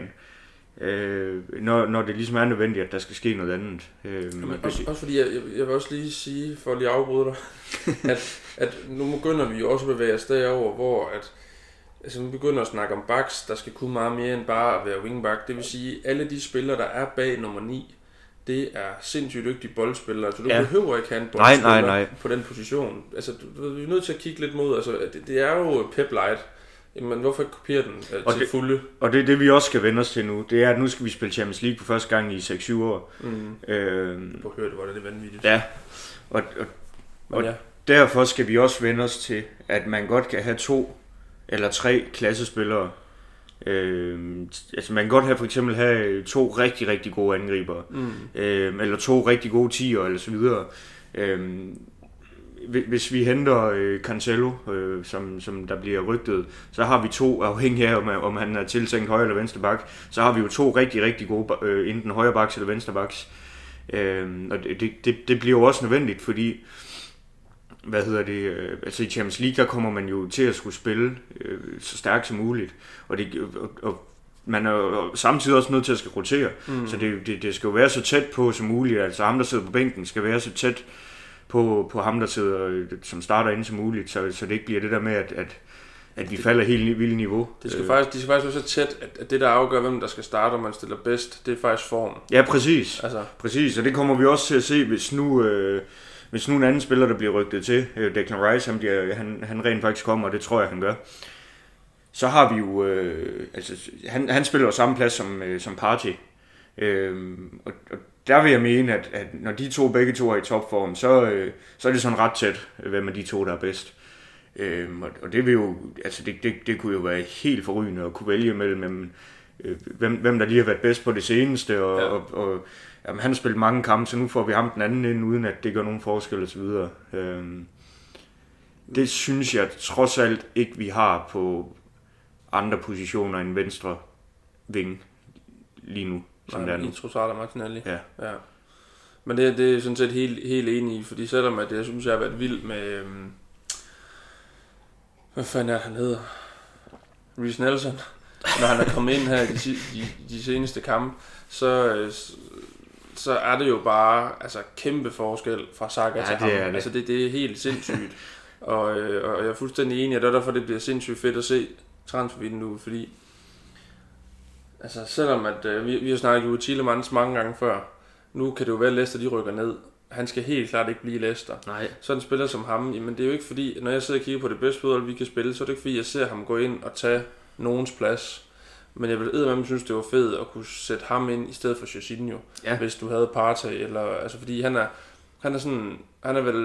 øh, når, når det ligesom er nødvendigt, at der skal ske noget andet. Øh, Jamen, også, også fordi, jeg, jeg vil også lige sige, for at lige afbryde dig, at, at nu begynder vi jo også at bevæge os derover, hvor at, altså, nu begynder at snakke om backs, der skal kunne meget mere end bare at være wingback. Det vil sige, alle de spillere, der er bag nummer 9, det er sindssygt dygtige boldspillere. Altså, du ja. behøver ikke have en boldspiller nej, nej, nej. på den position. Altså, du, du, vi er nødt til at kigge lidt mod, altså, det, det er jo Pep Light. Men hvorfor ikke kopiere den uh, og til det, fulde? Og det det, vi også skal vende os til nu, det er, at nu skal vi spille Champions League for første gang i 6-7 år. Mm. Du har hørt, hvor det er vanvittigt. Ja, og, og, og ja. derfor skal vi også vende os til, at man godt kan have to eller tre klassespillere, Øh, altså man kan godt have for eksempel have to rigtig, rigtig gode angriber, mm. øh, eller to rigtig gode tiger, eller så videre. Øh, hvis vi henter øh, Cancelo, øh, som, som der bliver rygtet, så har vi to, afhængig af om, om han er tiltænkt højre eller venstre bak, så har vi jo to rigtig, rigtig gode, øh, enten højre baks eller venstre baks. Øh, og det, det, det bliver jo også nødvendigt, fordi hvad hedder det, øh, altså i Champions League, der kommer man jo til at skulle spille øh, så stærkt som muligt, og, det, og, og man er jo samtidig også nødt til at skal rotere, mm. så det, det, det skal jo være så tæt på som muligt, altså ham, der sidder på bænken, skal være så tæt på, på ham, der sidder, som starter ind som muligt, så, så det ikke bliver det der med, at, at, at vi det, falder helt vildt niveau. Det skal øh. faktisk, de skal faktisk være så tæt, at, at det, der afgør, hvem der skal starte, og man stiller bedst, det er faktisk form. Ja, præcis. Altså. Præcis, og det kommer vi også til at se, hvis nu... Øh, hvis nu en anden spiller, der bliver rygtet til, øh, Declan Rice, han, bliver, han, han rent faktisk kommer, og det tror jeg, han gør, så har vi jo, øh, altså, han, han spiller jo samme plads som, øh, som Party. Øh, og, og der vil jeg mene, at, at når de to begge to er i topform, så, øh, så er det sådan ret tæt, hvem af de to, der er bedst. Øh, og, og det vil jo, altså det, det, det kunne jo være helt forrygende at kunne vælge mellem, øh, hvem, hvem der lige har været bedst på det seneste, og, ja. og, og jamen, han har spillet mange kampe, så nu får vi ham den anden ind, uden at det gør nogen forskel osv. Øhm, det synes jeg trods alt ikke, vi har på andre positioner end venstre ving lige nu. Som Nej, i Trossard Martinelli. Ja. ja. Men det, det er sådan set helt, helt enig i, fordi selvom at jeg synes, jeg har været vild med... Øhm, hvad fanden er han hedder? Reece Nelson. Når han er kommet ind her i de, de, de seneste kampe, så, øh, så er det jo bare altså, kæmpe forskel fra Saka ja, til ham. Det. Altså, det, det er helt sindssygt. og, øh, og jeg er fuldstændig enig, og det er derfor, det bliver sindssygt fedt at se transfervinduet, fordi Altså, selvom at, øh, vi, vi har snakket jo Tillemans mange gange før, nu kan det jo være, at Leicester de rykker ned. Han skal helt klart ikke blive Leicester. Nej. Sådan en spiller som ham, jamen det er jo ikke fordi, når jeg sidder og kigger på det bedste fodbold, vi kan spille, så er det ikke fordi, jeg ser ham gå ind og tage nogens plads. Men jeg vil eddermame synes, det var fedt at kunne sætte ham ind i stedet for Jorginho, Ja. hvis du havde Partey, eller, altså fordi han er, han er sådan, han er vel,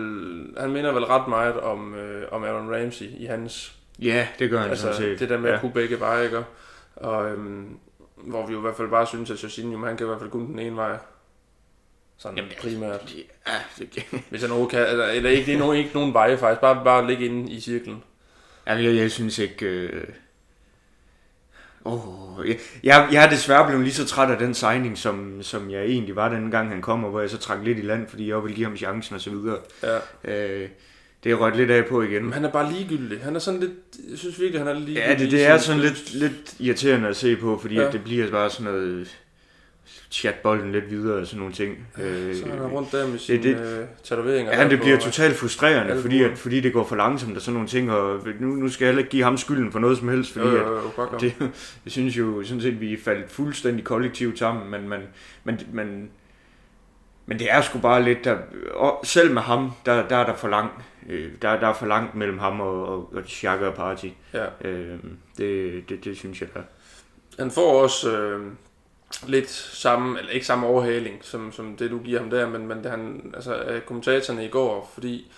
han minder vel ret meget om, øh, om Aaron Ramsey i hans Ja, det gør han Altså, sådan set. det der med ja. ja. at kunne begge veje, ikke? Og øhm, hvor vi jo i hvert fald bare synes, at Jorginho, han kan i hvert fald kun den ene vej. Sådan Jamen, primært. Ja, det, Hvis han overhovedet kan, eller, eller ikke, det er nogen, ikke nogen veje faktisk, bare, bare ligge inde i cirklen. Jamen, jeg, jeg synes ikke... Øh... Oh, jeg, jeg, jeg er desværre blevet lige så træt af den signing, som, som jeg egentlig var den gang han kom, og hvor jeg så trak lidt i land, fordi jeg ville give ham chancen og så videre. Ja. Øh, det er rødt lidt af på igen. Men han er bare ligegyldig. Han er sådan lidt, jeg synes virkelig, han er lidt ligegyldig. Ja, det, det er sådan lidt, lidt irriterende at se på, fordi ja. at det bliver bare sådan noget chat bolden lidt videre og sådan nogle ting. Øh, Så han er rundt der med sine det- det, øh, tatoveringer. Ja, der det bliver totalt frustrerende, albuer. fordi, at, fordi det går for langsomt og sådan nogle ting, og nu, nu skal jeg heller ikke give ham skylden for noget som helst, fordi Jo, at, jo, jo, fuck ham. det, jeg synes jo sådan set, vi er faldet fuldstændig kollektivt sammen, men, men, men, men, men det er sgu bare lidt, der, og selv med ham, der, der er der for langt, øh, der, der er for langt mellem ham og, og, og Xhaka og Party. Ja. Øh, det, det, det synes jeg da. Han får også øh, lidt samme, eller ikke samme overhaling, som, som det du giver ham der, men, men det han, altså af kommentatorerne i går, fordi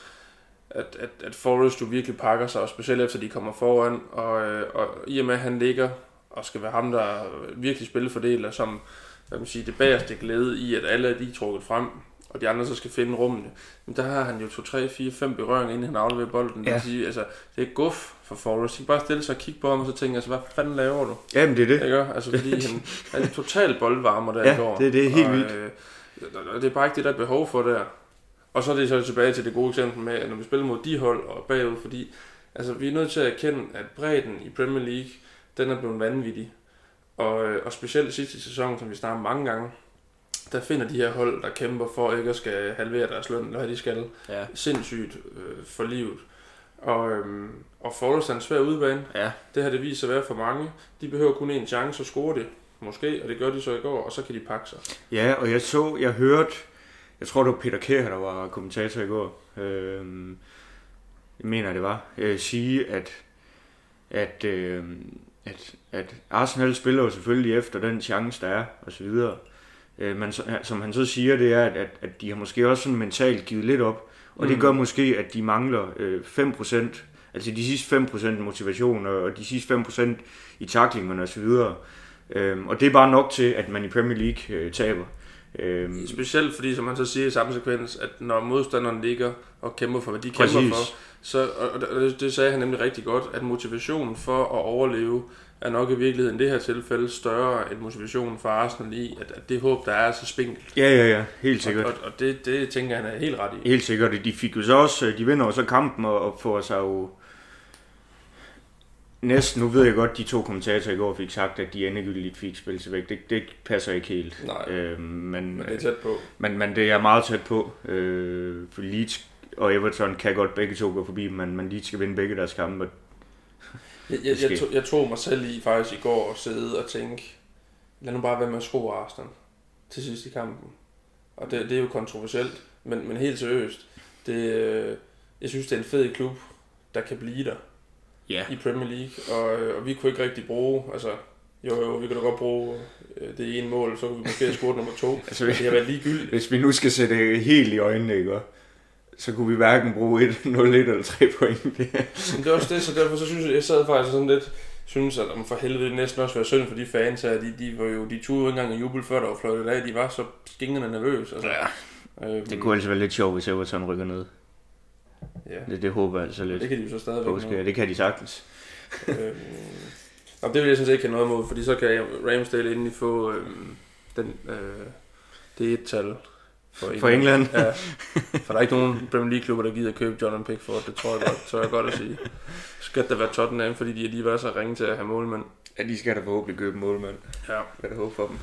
at, at, at Forrest jo virkelig pakker sig, og specielt efter de kommer foran, og, øh, og i og med at han ligger og skal være ham, der virkelig spillefordeler, som hvad man siger, det bagerste glæde i, at alle er de trukket frem, og de andre så skal finde rummene. Men der har han jo 2, 3, 4, 5 berøringer, inden han afleverer bolden. Ja. Det, altså, det er guf for Forrest. De kan bare stille sig og kigge på ham, og så tænker jeg, altså, hvad fanden laver du? Jamen, det er det. Ikke? Altså fordi han, han er totalt boldvarmer der Ja, går. det- det er helt og, vildt. Øh, og det er bare ikke det, der er behov for der. Og så er det så tilbage til det gode eksempel med, at når vi spiller mod de hold og bagud, fordi altså, vi er nødt til at erkende, at bredden i Premier League, den er blevet vanvittig. Og, øh, og specielt sidste sæson, som vi snakker mange gange, der finder de her hold, der kæmper for ikke at skal halvere deres løn, eller hvad de skal, Ja. sindssygt øh, for livet. Og, øhm, og Forrest er en svær udbane. Ja. Det har det vist at være for mange. De behøver kun en chance, så scorer de. Måske, og det gør de så i går, og så kan de pakke sig. Ja, og jeg så, jeg hørte, jeg tror det var Peter Kjær, der var kommentator i går, øh, jeg mener det var, øh, sige, at, at, øh, at, at Arsenal spiller jo selvfølgelig efter den chance, der er, og så videre. Øh, men som han så siger, det er, at, at, at de har måske også sådan mentalt givet lidt op, og mm. det Mm. gør måske, at de mangler øh, 5%, altså de sidste 5% motivation, og, de sidste 5% i taklingerne og så videre. Øhm, og det er bare nok til, at man i Premier League øh, taber. Øhm, Specielt fordi, som han så siger i samme sekvens, at når modstanderen ligger og kæmper for, hvad de kæmper Præcis. for, så, og det, det sagde han nemlig rigtig godt, at motivationen for at overleve er nok i virkeligheden i det her tilfælde større end motivationen for Arsenal i, at, at det håb, der er så spinkelt. ja, ja, ja, helt sikkert. Og, og, og det, det tænker han er helt ret i. Helt sikkert. De fik jo så også, øh, de vinder jo så kampen og, og får sig jo næsten, nu ved jeg godt, de to kommentatorer i går fik sagt, at de endegyldigt fik spillet sig væk. Det, det passer ikke helt. Nej. Øhm, men, Men det er tæt på. men, men det er meget tæt på. Øh, for Leeds og Everton kan godt begge to gå forbi, men, men Leeds skal vinde begge deres kampe. Jeg, jeg, jeg, tog, jeg tog mig selv i faktisk i går at sidde og tænke, lad nu bare være med at score Arsenal til sidst i kampen. Og det, det er jo kontroversielt, men, men helt seriøst. Det, øh, jeg synes, det er en fed klub, der kan blive der Ja. i Premier League. Og, øh, og vi kunne ikke rigtig bruge, altså jo jo, vi kunne da godt bruge øh, det ene mål, så kunne vi måske have scoret nummer to. Altså, det har været ligegyldigt. Hvis vi nu skal sætte det helt i øjnene, ikke? Så kunne vi hverken bruge 1, 0, 1 eller 3 point. Men det er også det, så derfor så synes jeg, jeg sad faktisk sådan lidt, synes, at om for helvede det næsten også være synd for de fans her, de, de var jo, de turde jo ikke engang at juble før der var fløjtet af, de var så skingende nervøse. Altså, Ja. øhm, Det kunne altså være lidt sjovt, hvis Everton rykker ned. ja, Det, det håber jeg altså lidt. det kan de jo så stadigvæk sker. Det kan de sagtens. øhm, Nå, det vil jeg sådan set ikke have noget imod, fordi så kan Ramsdale endelig få øhm, den, øh, det et tal for For England. Ja, for der er ikke nogen Premier League klubber, der gider købe Jordan Pickford, det tror jeg godt, så jeg godt at sige. Skal der være Tottenham, fordi de lige var så ringe til at have målmand. Ja, de skal da forhåbentlig købe målmand. Ja. Hvad er håbe for dem?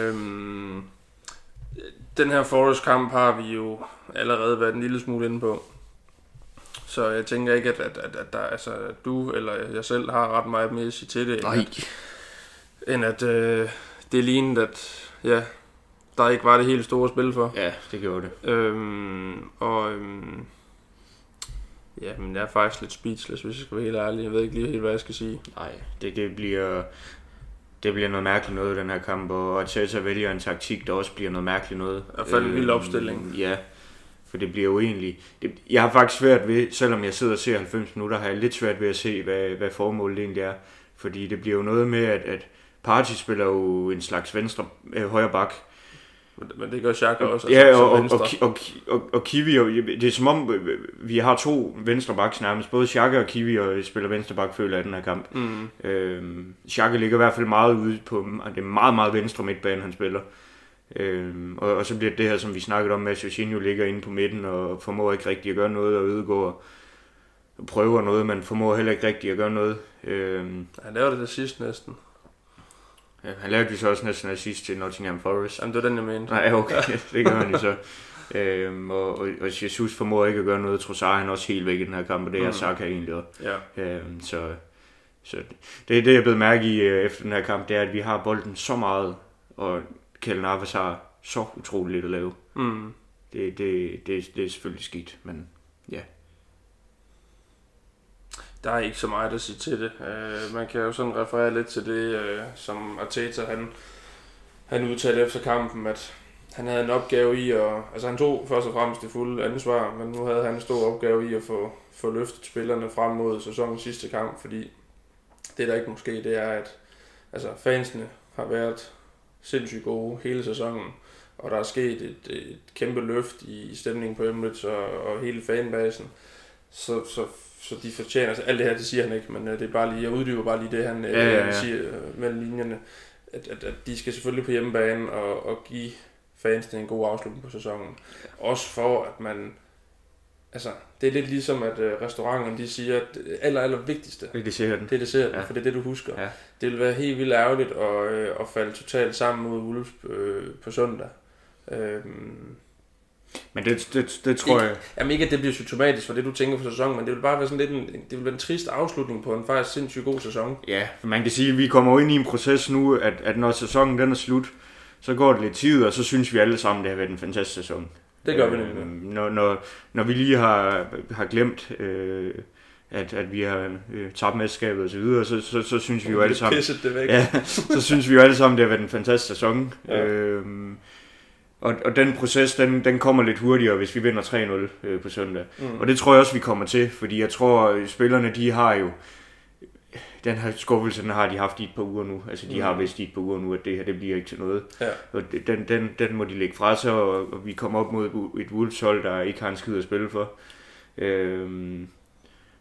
Øhm, den her Forest-kamp har vi jo allerede været en lille smule inde på. Så jeg tænker ikke, at, at, at, at der, altså, at du eller jeg selv har ret meget mere at sige til det. end Nej. At, end at øh, det lignede, at ja, der ikke var det helt store spil for. Ja, det gjorde det. Øhm, og øhm, ja, men jeg er faktisk lidt speechless, hvis jeg skal være helt ærlig. Jeg ved ikke lige helt, hvad jeg skal sige. Nej, det, det bliver... Det bliver noget mærkeligt noget den her kamp, og Arteta vælger en taktik, der også bliver noget mærkeligt noget. I hvert fald en vild opstilling. Ja, for det bliver jo egentlig... Det, jeg har faktisk svært ved, selvom jeg sidder og ser 90 minutter, har jeg lidt svært ved at se, hvad, hvad formålet egentlig er. Fordi det bliver jo noget med, at, at Party spiller jo en slags venstre, øh, højre bak, Men, det gør Xhaka også. Ja, som og, og, og, og, og, og Kiwi, og, det er som om, øh, vi har to venstre backs nærmest. Både Xhaka og Kiwi og spiller venstre bak, føler jeg, i den her kamp. Mm. Øhm, Xhaka ligger i hvert fald meget ude på, og det er meget, meget venstre midtbane, han spiller. Øhm, og, og, så bliver det her, som vi snakkede om, med at Jorginho ligger inde på midten og formår ikke rigtig at gøre noget, og Ødegaard prøver noget, men formår heller ikke rigtig at gøre noget. Øhm, Han laver det det sidste næsten. Ja, han lavede jo så også næsten assist til Nottingham Forest. Jamen, det var den, jeg mente. Nej, okay, det gør han jo så. Øhm, og, og, og Jesus formår ikke at gøre noget. Trossard han også helt væk i den her kamp, og det er Mm. Saka egentlig også. Ja. Øhm, så så det er det, jeg blevet mærke i øh, efter den her kamp, det er, at vi har bolden så meget, og Kjell Navas har så utroligt lidt at lave. Mm. Det, det, det, det er selvfølgelig skidt, men ja. Der er ikke så meget at sige til det. Øh, man kan jo sådan referere lidt til det, øh, som Arteta han, han udtalte efter kampen, at han havde en opgave i at... Altså han tog først og fremmest det fulde ansvar, men nu havde han en stor opgave i at få, få løftet spillerne frem mod sæsonens sidste kamp, fordi det der ikke måske, det er, at altså, fansene har været sindssygt gode hele sæsonen, og der er sket et, et kæmpe løft i stemningen på Emirates og, og hele fanbasen. Så, så, så de fortjener, altså alt det her, det siger han ikke, men øh, det er bare lige, jeg uddyber bare lige det, han øh, Ja, ja, ja. siger øh, mellem linjerne, at, at, at de skal selvfølgelig på hjemmebane og, og give fansene en god afslutning på sæsonen. Også for, at man, altså, det er lidt ligesom, at øh, restauranterne, de siger, at det aller, aller vigtigste, Det siger den. det er desserten, Ja. for det er det, du husker. Ja. Det vil være helt vildt ærgerligt at, øh, at falde totalt sammen mod Wolves øh, på søndag. Øhm, Men det, det, det tror jeg... Jamen ikke, at det bliver symptomatisk for det, du tænker på sæsonen, men det vil bare være sådan lidt en, det vil være en trist afslutning på en faktisk sindssygt god sæson. Ja, for man kan sige, at vi kommer ind i en proces nu, at, at når sæsonen den er slut, så går det lidt tid, og så synes vi alle sammen, det har været en fantastisk sæson. Det gør vi Øh, nemlig. Når, når, når vi lige har, har glemt, øh, at, at vi har øh, tabt mesterskabet og så videre, så, så, så synes vi jo alle sammen, det væk. ja, så synes vi jo alle sammen, det har været en fantastisk sæson. Ja. Øhm, og, og den proces, den, den kommer lidt hurtigere, hvis vi vinder 3-0 øh, på søndag. Mm. Og det tror jeg også, vi kommer til, fordi jeg tror, at spillerne, de har jo, den her skuffelse, den har de haft i et par uger nu. Altså, de Mm. har vidst i et par uger nu, at det her, det bliver ikke til noget. Ja. Og den, den, den må de lægge fra sig, og, og vi kommer op mod et, et Wolves hold, der ikke har en skid at spille for. Øhm,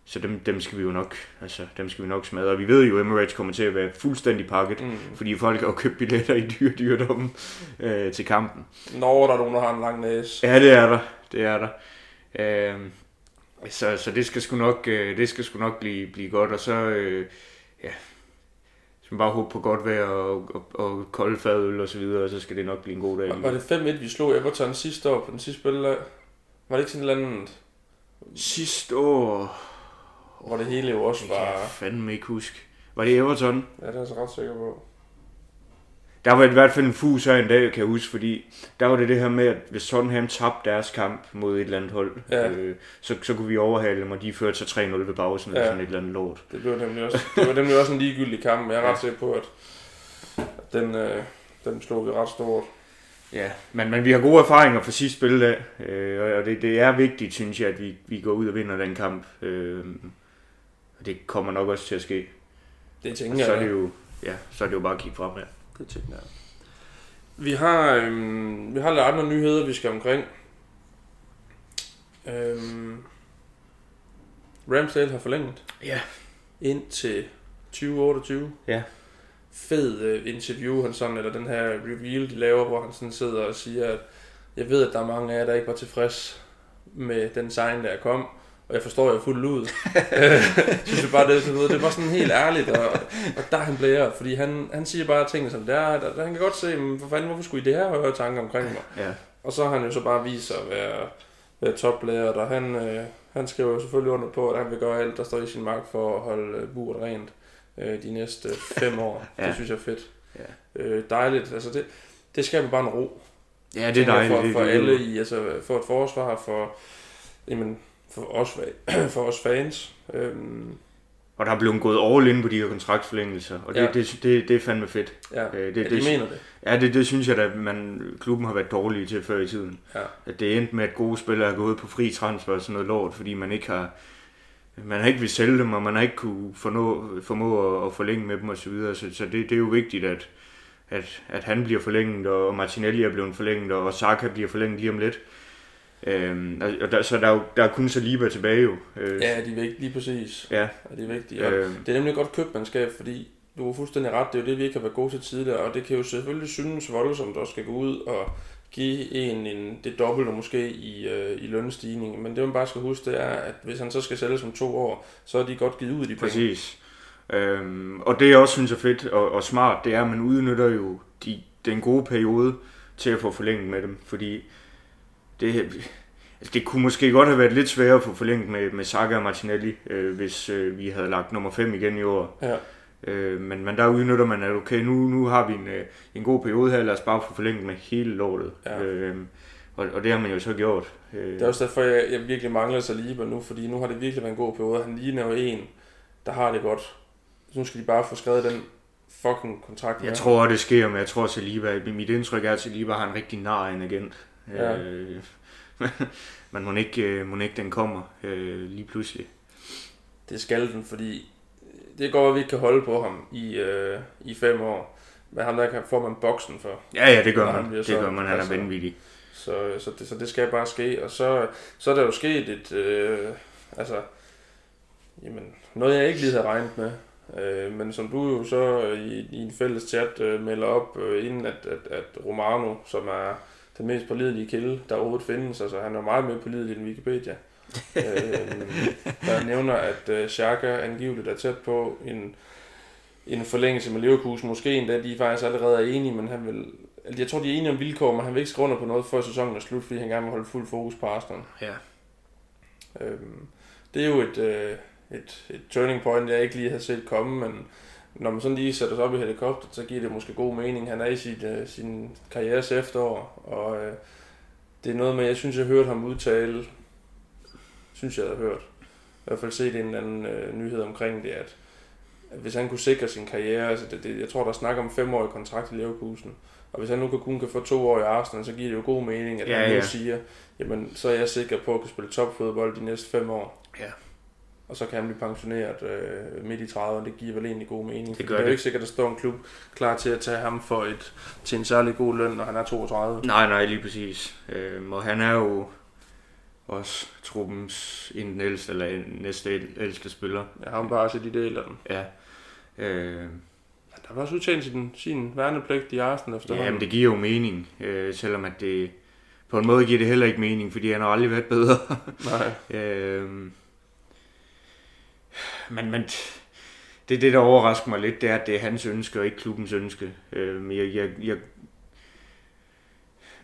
så dem, dem skal vi jo nok, altså, dem skal vi nok smadre. Og vi ved jo, at Emirates kommer til at være fuldstændig pakket, Mm. fordi folk har købt billetter i dyre dyrdom øh, til kampen. Når der er nogen, der har en lang næse. Ja, det er der. Det er der. Øhm, så, så det skal sgu nok, øh, det skal sgu nok blive, blive godt, og så, øh, ja, så bare håbe på godt vejr og, og, og kolde fadøl og så videre, og så skal det nok blive en god dag. Var, var det 5-1, vi slog Everton sidste år på den sidste spilledag? Var det ikke sådan et eller andet, Sidste år, hvor det hele jo også kan jeg var... fandme ikke huske. Var det Everton? Ja, det er jeg så ret sikker på. Der var i hvert fald en fus her en dag, kan jeg huske, fordi der var det det her med, at hvis Tottenham tabte deres kamp mod et eller andet hold, Ja. øh, så, så kunne vi overhale dem, og de førte sig 3-0 ved pausen, eller Ja. sådan et eller andet lort. Det blev nemlig også, det var nemlig også en ligegyldig kamp, men jeg er ret sikker på, at, at den, øh, den slog vi ret stort. Ja, men, men vi har gode erfaringer fra sidste spildag, øh, og det, det er vigtigt, synes jeg, at vi, vi går ud og vinder den kamp. Øh, og det kommer nok også til at ske. Det tænker så er jeg. det jo, ja, så er det jo bare at kigge fremad. Det tænker jeg. Vi har, øhm, vi har lidt andre nyheder, vi skal omkring. Øhm, Ramsdale har forlænget Ja. ind til 2028. Ja. Fed øh, interview, han sådan, eller den her reveal, de laver, hvor han sådan sidder og siger, at jeg ved, at der er mange af jer, der ikke var tilfreds med den sign, der kom, og jeg forstår jer fuldt ud. Øh, synes jeg bare, det, ved, det var sådan helt ærligt, og, og der er han blæret, fordi han, han siger bare tingene som det er, der, der, han kan godt se, men for fanden, hvorfor skulle I det her høre tanker omkring mig? Ja. Og så har han jo så bare vist sig at være, være toplærer, og han, øh, han skriver jo selvfølgelig under på, at han vil gøre alt, der står i sin magt for at holde øh, buret rent øh, de næste fem år. Ja. Det synes jeg er fedt. Ja. Øh, dejligt. Altså det, det skaber bare en ro. Ja, det er dejligt. For, det, for det, alle i, altså for et forsvar, for, jamen, for, os, for os fans. Øhm, og der er blevet gået all in på de her kontraktforlængelser, og det, Ja. det, det, det er fandme fedt. ja, Øh, det, det- ja, det- de mener det. Ja, det, det synes jeg, at man, klubben har været dårlige til før i tiden. Ja. At det endte med, at gode spillere er gået på fri transfer og sådan noget lort, fordi man ikke har man har ikke vil sælge dem, og man har ikke kunne fornå, formå at, at forlænge med dem osv. Så, videre. så, så det, det er jo vigtigt, at, at, at han bliver forlænget, og Martinelli er blevet forlænget, og Saka bliver forlænget lige om lidt. Øhm, og og der, så der er, jo, der er kun Saliba tilbage jo. Øh, Ja, de er vigtige, lige præcis. ja. Ja, de er vigtige. Og Øh, Det er nemlig et godt købmandskab, fordi du har fuldstændig ret, det er jo det, vi ikke har været gode til tidligere, og det kan jo selvfølgelig synes voldsomt at skal gå ud og give en, en det dobbelte måske i, øh, i lønstigning, men det man bare skal huske, det er, at hvis han så skal sælges om to år, så er de godt givet ud de penge. Præcis. Øhm, og det jeg også synes er fedt og, og smart, det er, at man udnytter jo de, den gode periode til at få forlænget med dem, fordi det, altså det kunne måske godt have været lidt sværere at få forlænget med, med Saka og Martinelli, øh, hvis øh, vi havde lagt nummer 5 igen i år. Ja, Øh, men, men der udnytter man, at okay, nu, nu har vi en, øh, en god periode her, lad os bare få forlænget med hele lortet. Ja. Øh, og, og det har man jo så gjort. Øh, det er også derfor, jeg, jeg virkelig mangler Saliba nu, fordi nu har det virkelig været en god periode. Han ligner jo en, der har det godt. Så nu skal de bare få skrevet den fucking kontrakt med Jeg tror, det sker, men jeg tror, at Saliba, mit indtryk er, at Saliba har en rigtig nar en agent. Ja. Øh, men må ikke, øh, må ikke den kommer øh, lige pludselig. Det skal den, fordi det går, at vi ikke kan holde på ham i, øh, i fem år. Men ham der kan, får man boksen for. Ja, ja, det gør man. Det gør solgt, man, han er vanvittig. Så, så, det, så det skal bare ske. Og så, så er der jo sket et... Øh, altså, jamen, noget jeg ikke lige havde regnet med. Øh, men som du jo så i, i en fælles chat øh, melder op, øh, inden at, at, at Romano, som er den mest pålidelige kilde, der overhovedet findes, altså han er meget mere pålidelig end Wikipedia, øh, der nævner, at øh, Xhaka angiveligt er tæt på en, en forlængelse med Leverkusen. Måske endda de faktisk allerede er enige, men han vil... altså, Jeg tror, de er enige om vilkår, men han vil ikke skrive under på noget, før sæsonen er slut, fordi han gerne vil holde fuld fokus på Arsenal. Ja. Øhm, det er jo et, øh, et, et turning point, jeg ikke lige havde set komme, men når man sådan lige sætter sig op i helikopter, så giver det måske god mening. Han er i sit, øh, sin karrieres efterår, og øh, det er noget med, jeg synes, jeg hørte ham udtale, synes jeg havde hørt, i hvert fald set en eller anden øh, nyhed omkring det, at, at hvis han kunne sikre sin karriere, altså det, det, jeg tror, der snakker om femårig kontrakt i Leverkusen, og hvis han nu kan, kun kan få to år i Arsenal, så giver det jo god mening, at Ja, han nu ja. siger, jamen så er jeg sikker på at kunne spille topfodbold de næste fem år. Ja. Og så kan han blive pensioneret øh, midt i 30'erne. Det giver vel egentlig god mening. Det gør det er jo ikke sikkert, at der står en klub klar til at tage ham for et, til en særlig god løn, når han er 32. Nej, nej, lige præcis. Øhm, og han er jo også truppens en den ældste, eller næste æl- ældste spiller. Jeg har ham bare set i del af den. Ja. Øh, Der var også udtjent sin, sin værnepligt i Arsenal efterhånden. Jamen, det giver jo mening, øh, selvom at det på en måde giver det heller ikke mening, fordi han har aldrig været bedre. Nej. øh, men, men det, det, der overrasker mig lidt, det er, at det er hans ønske, og ikke klubbens ønske. Øh, jeg, jeg, jeg,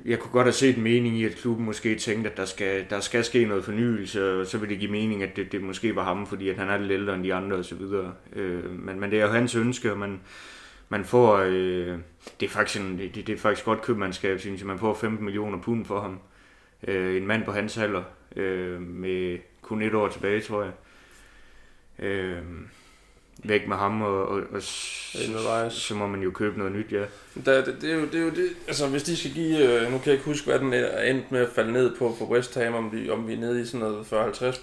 jeg kunne godt have set en mening i, at klubben måske tænkte, at der skal, der skal ske noget fornyelse, og så vil det give mening, at det, det måske var ham, fordi at han er lidt ældre end de andre osv. Øh, men, men det er jo hans ønske, og man, man får, øh, det er faktisk en, det, det er faktisk godt købmandskab, synes jeg. Man får 15 millioner pund for ham. Øh, en mand på hans alder, øh, med kun et år tilbage, tror jeg. Øh, væk med ham, og, og, og s- Ind med Weiss. så må man jo købe noget nyt, ja. Der, det, det, er jo, det er jo det, altså hvis de skal give, øh, nu kan jeg ikke huske, hvad den er endt med at falde ned på på West Ham, om, de, om vi er nede i sådan noget 40-50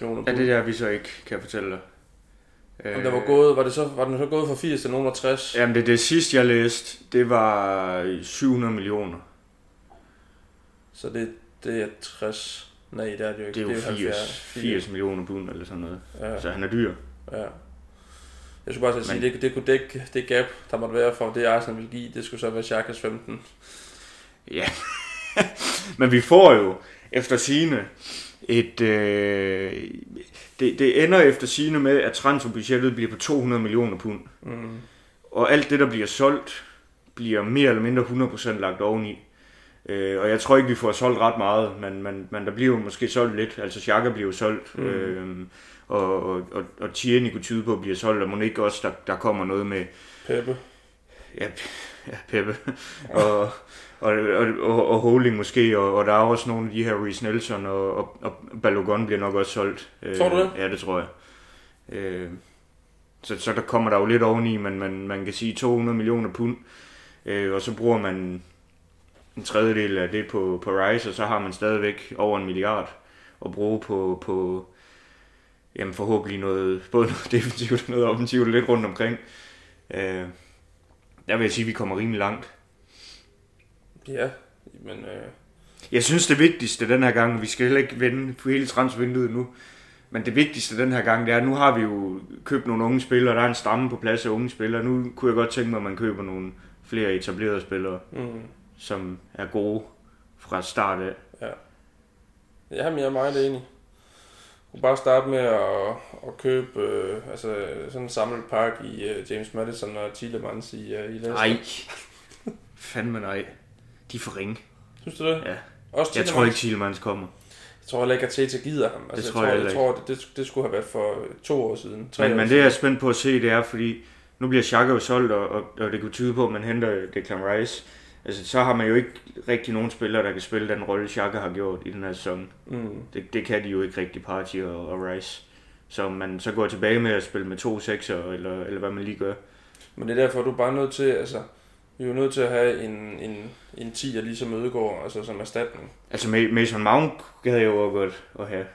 millioner. Ja, det der vi så ikke kan fortælle dig. Om der var gået, var, det så, var den så gået fra 80 til nogen af 60? Jamen det, det sidste jeg læste, det var 700 millioner. Så det, det er 60. Nej, det er det jo ikke. Det er jo 80, 70. 80 millioner pund eller sådan noget. Ja, Så han er dyr. Ja. Jeg skulle bare sige, Men- det, det kunne dække det gap, der måtte være for det, Arsenal ville give. Det skulle så være Xhakas 15. Ja. Men vi får jo efter sine et... Øh, det, det ender efter sine med, at transferbudgettet bliver på 200 millioner pund. Mm. Og alt det, der bliver solgt, bliver mere eller mindre 100% lagt oveni. Øh, og jeg tror ikke, vi får solgt ret meget, men, men, men der bliver jo måske solgt lidt. Altså Xhaka bliver jo solgt, mm. øh, og, og, og, og Tierney kunne tyde på at blive solgt, og må ikke også, der, der kommer noget med... Peppe. ja, ja Peppe. og, og, og, og, og Holding måske, og, og der er også nogle af de her Reece Nelson, og, og, og Balogun bliver nok også solgt. Tror du det? Ja, det tror jeg. Øh, så, så der kommer der jo lidt oveni, men man, man kan sige 200 millioner pund, øh, og så bruger man en tredjedel af det på, på Rice, og så har man stadigvæk over en milliard at bruge på, på jamen forhåbentlig noget, både noget defensivt og noget offensivt lidt rundt omkring. Øh, der vil jeg sige, at vi kommer rimelig langt. Ja, men... Øh... Jeg synes, det vigtigste den her gang, vi skal heller ikke vende på hele transfervinduet nu, men det vigtigste den her gang, det er, at nu har vi jo købt nogle unge spillere, der er en stamme på plads af unge spillere. Nu kunne jeg godt tænke mig, at man køber nogle flere etablerede spillere, Mm. som er gode fra start af. Ja, men jeg er meget enig. Kan bare starte med at, at købe øh, altså, sådan en samlet pakke i uh, James Madison og Tillemans i, uh, i Leicester. Nej. Fandme nej. De er for ringe. Synes du det? Ja. Også Jeg tror ikke, Thielmans kommer. Jeg tror heller ikke, at Tete gider ham. Altså, Det tror jeg, jeg jeg tror, det, det, det, skulle have været for to år siden. Tre Men, år men det jeg er spændt på at se, det er, fordi nu bliver Xhaka jo solgt, og, og, og det kunne tyde på, at man henter Declan Rice. Altså, så har man jo ikke rigtig nogen spillere, der kan spille den rolle, Xhaka har gjort i den her sæson. Mm. Det, det kan de jo ikke rigtig, Party og, og Rice. Så man så går tilbage med at spille med to sekser, eller, eller hvad man lige gør. Men det er derfor, du er bare nødt til, altså, vi er jo nødt til at have en, en, en 10'er ligesom Ødegaard, altså som erstatning. Altså Ma- Mason Mount gad jeg jo også godt at have,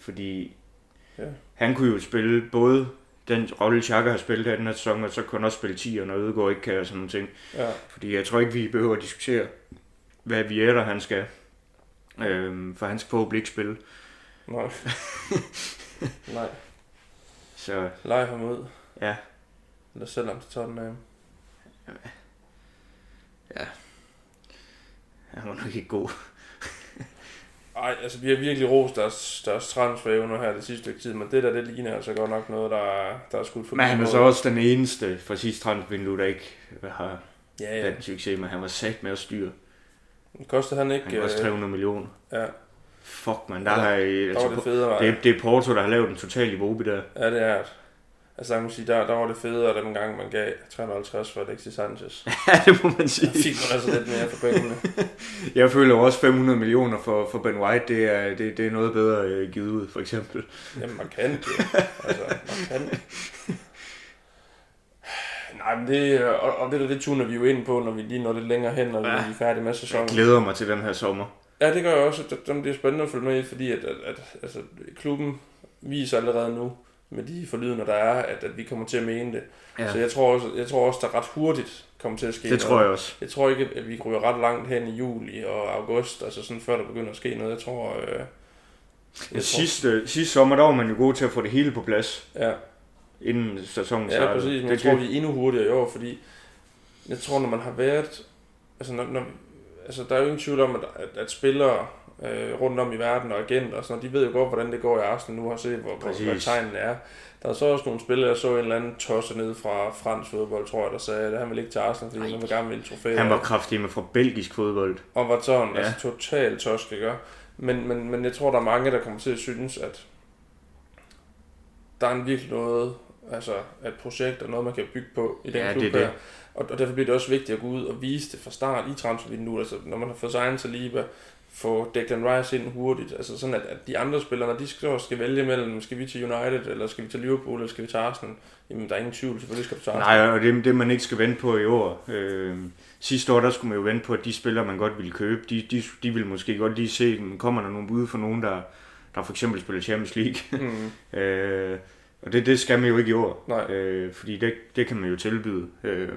fordi Ja. han kunne jo spille både den rolle, Xhaka har spillet her den her sæson, og så kunne han også spille 10, når Ødegaard ikke kan og sådan nogle ting. Ja. Fordi jeg tror ikke, vi behøver at diskutere, hvad Vieira han skal. Øhm, for han skal forhåbentlig ikke spille. Nej. Nej. Så Leg ham ud. ja, Eller selv om til Tottenham. han var nok ikke god. Ej, altså vi har virkelig rost deres, deres transferevner her det sidste stykke tid, men det der, det ligner altså godt nok noget, der, er- der er skudt forbi. Men han er så også den eneste fra sidste transfervindue, der ikke har Ja, ja. den succes, men han var sat med at styre. Kostede han ikke... Han kostede øh, 300 millioner. Ja, Fuck, man, der Ja, har jeg, der var altså, det federe. det, er- det er Porto, der har lavet en total i der. Ja, det er det. Altså, jeg må sige, der, der var det federe, den gang man gav 350 for Alexis Sanchez. Ja, det må man Der sige. fik man altså lidt mere for pengene. Jeg føler også 500 millioner for, for Ben White, det er, det, det er noget bedre øh, givet ud, for eksempel. Jamen, man kan det. Altså, man kan Nej, men det, og, og det, der, det tuner vi jo ind på, når vi lige når lidt længere hen, når, ja. Vi er færdige med Jeg sæsonen. glæder mig til den her sommer. Ja, det gør jeg også. Det, det er spændende at følge med i, fordi at, at, at altså, klubben viser allerede nu, med de forlydende, der er, at, at vi kommer til at mene det. Ja. Ja. Så jeg tror, også, jeg tror også, der ret hurtigt kommer til at ske Det tror jeg også. Jeg tror ikke, at vi ryger ret langt hen i juli og august, altså sådan før der begynder at ske noget. Jeg tror... Øh, jeg Ja, sidste, sidste sommer, der var man jo god til at få det hele på plads, Ja, inden sæsonen ja startede. præcis. Men det, jeg tror, vi er endnu hurtigere i år, fordi jeg tror, når man har været... Altså, når, når, altså der er jo ingen tvivl om, at, at, at spillere øh, rundt om i verden og agenter og sådan de ved jo godt, hvordan det går i Arsenal nu, har set, hvor, hvor, hvad Præcis. tegnene er. Der er så også nogle spillere, jeg så en eller anden tosse ned fra fransk fodbold, tror jeg, der sagde, at han ville ikke til Arsenal, fordi Nej. han vil gerne ville trofæer. han var kraftig med fra belgisk fodbold. Og var sådan, ja. Altså totalt tosk, ikke? Men, men, men jeg tror, der er mange, der kommer til at synes, at der er en virkelig noget, altså et projekt og noget, man kan bygge på i den Ja, klub det er det. her. Og, og derfor bliver det også vigtigt at gå ud og vise det fra start i transfervinduet. Altså, når man har fået signet Saliba, få Declan Rice ind hurtigt. Altså sådan, at, at de andre spillere, når de skal, skal vælge mellem, skal vi til United, eller skal vi til Liverpool, eller skal vi til Arsenal, jamen der er ingen tvivl, selvfølgelig skal du til Arsenal. Nej, og det, det man ikke skal vente på i år. Øh, sidste år, der skulle man jo vente på, at de spillere, man godt ville købe, de, de, de ville måske godt lige se, men kommer der nogle bud for nogen, der, der for eksempel spiller Champions League. Mm, øh, og det, det skal man jo ikke i år. nej, Øh, fordi det, det kan man jo tilbyde. Øh,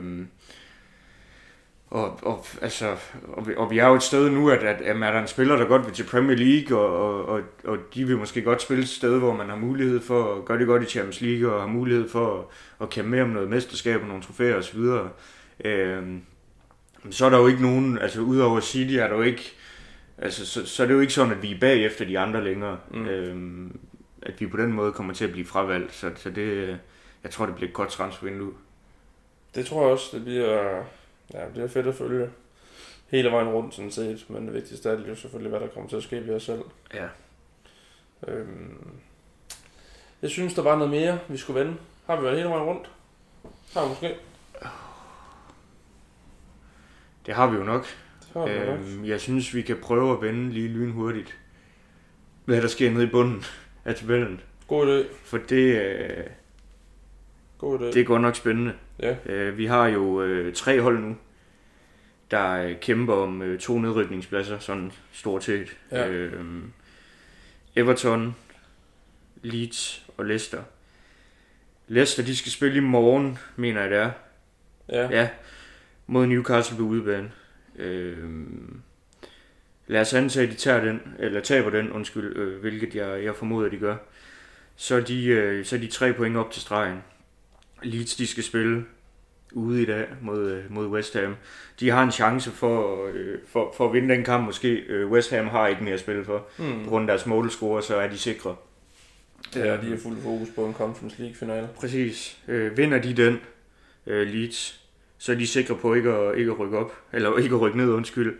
og, og, altså, og, vi, og vi er jo et sted nu, at, at, at er der en spiller, der godt vil til Premier League, og, og, og, og de vil måske godt spille et sted, hvor man har mulighed for at gøre det godt i Champions League, og har mulighed for at, at kæmpe med om noget mesterskab og nogle trofæer osv. Øh, så er der jo ikke nogen, altså udover City er der jo ikke, altså så, så er det jo ikke sådan, at vi er bagefter de andre længere. Mm. Øh, at vi på den måde kommer til at blive fravalgt, så, så det, jeg tror, det bliver et godt transfervindue. Det tror jeg også, det bliver, ja, det bliver fedt at følge hele vejen rundt sådan set, men det vigtigste er jo selvfølgelig, hvad der kommer til at ske ved os selv. Ja. Øhm, jeg synes, der var noget mere, vi skulle vende. Har vi været hele vejen rundt? Har vi måske? Det har vi jo nok. Er det nok. Øhm, jeg synes, vi kan prøve at vende lige lynhurtigt, hvad der sker nede i bunden af tabellen. God idé. For det, øh, God idé. det går nok spændende. Ja. Øh, vi har jo øh, tre hold nu, der øh, kæmper om øh, to nedrykningspladser, sådan stort set. Ja. Øh, Everton, Leeds og Leicester. Leicester, de skal spille i morgen, mener jeg det er. Ja. Ja, mod Newcastle på udebane. Øh, lad os antage, at de tager den, eller taber den, undskyld, øh, hvilket jeg, jeg formoder, de gør. Så er de, øh, så er de tre point op til stregen. Leeds, de skal spille ude i dag mod, øh, mod West Ham. De har en chance for, øh, for, for at vinde den kamp måske. Øh, West Ham har ikke mere at spille for. Mm. På grund af deres målscore, så er de sikre. Ja, de er fuld fokus på en Conference League finale. Præcis. Øh, vinder de den, øh, Leeds, så er de sikre på ikke at, ikke at rykke op. Eller ikke at rykke ned, undskyld.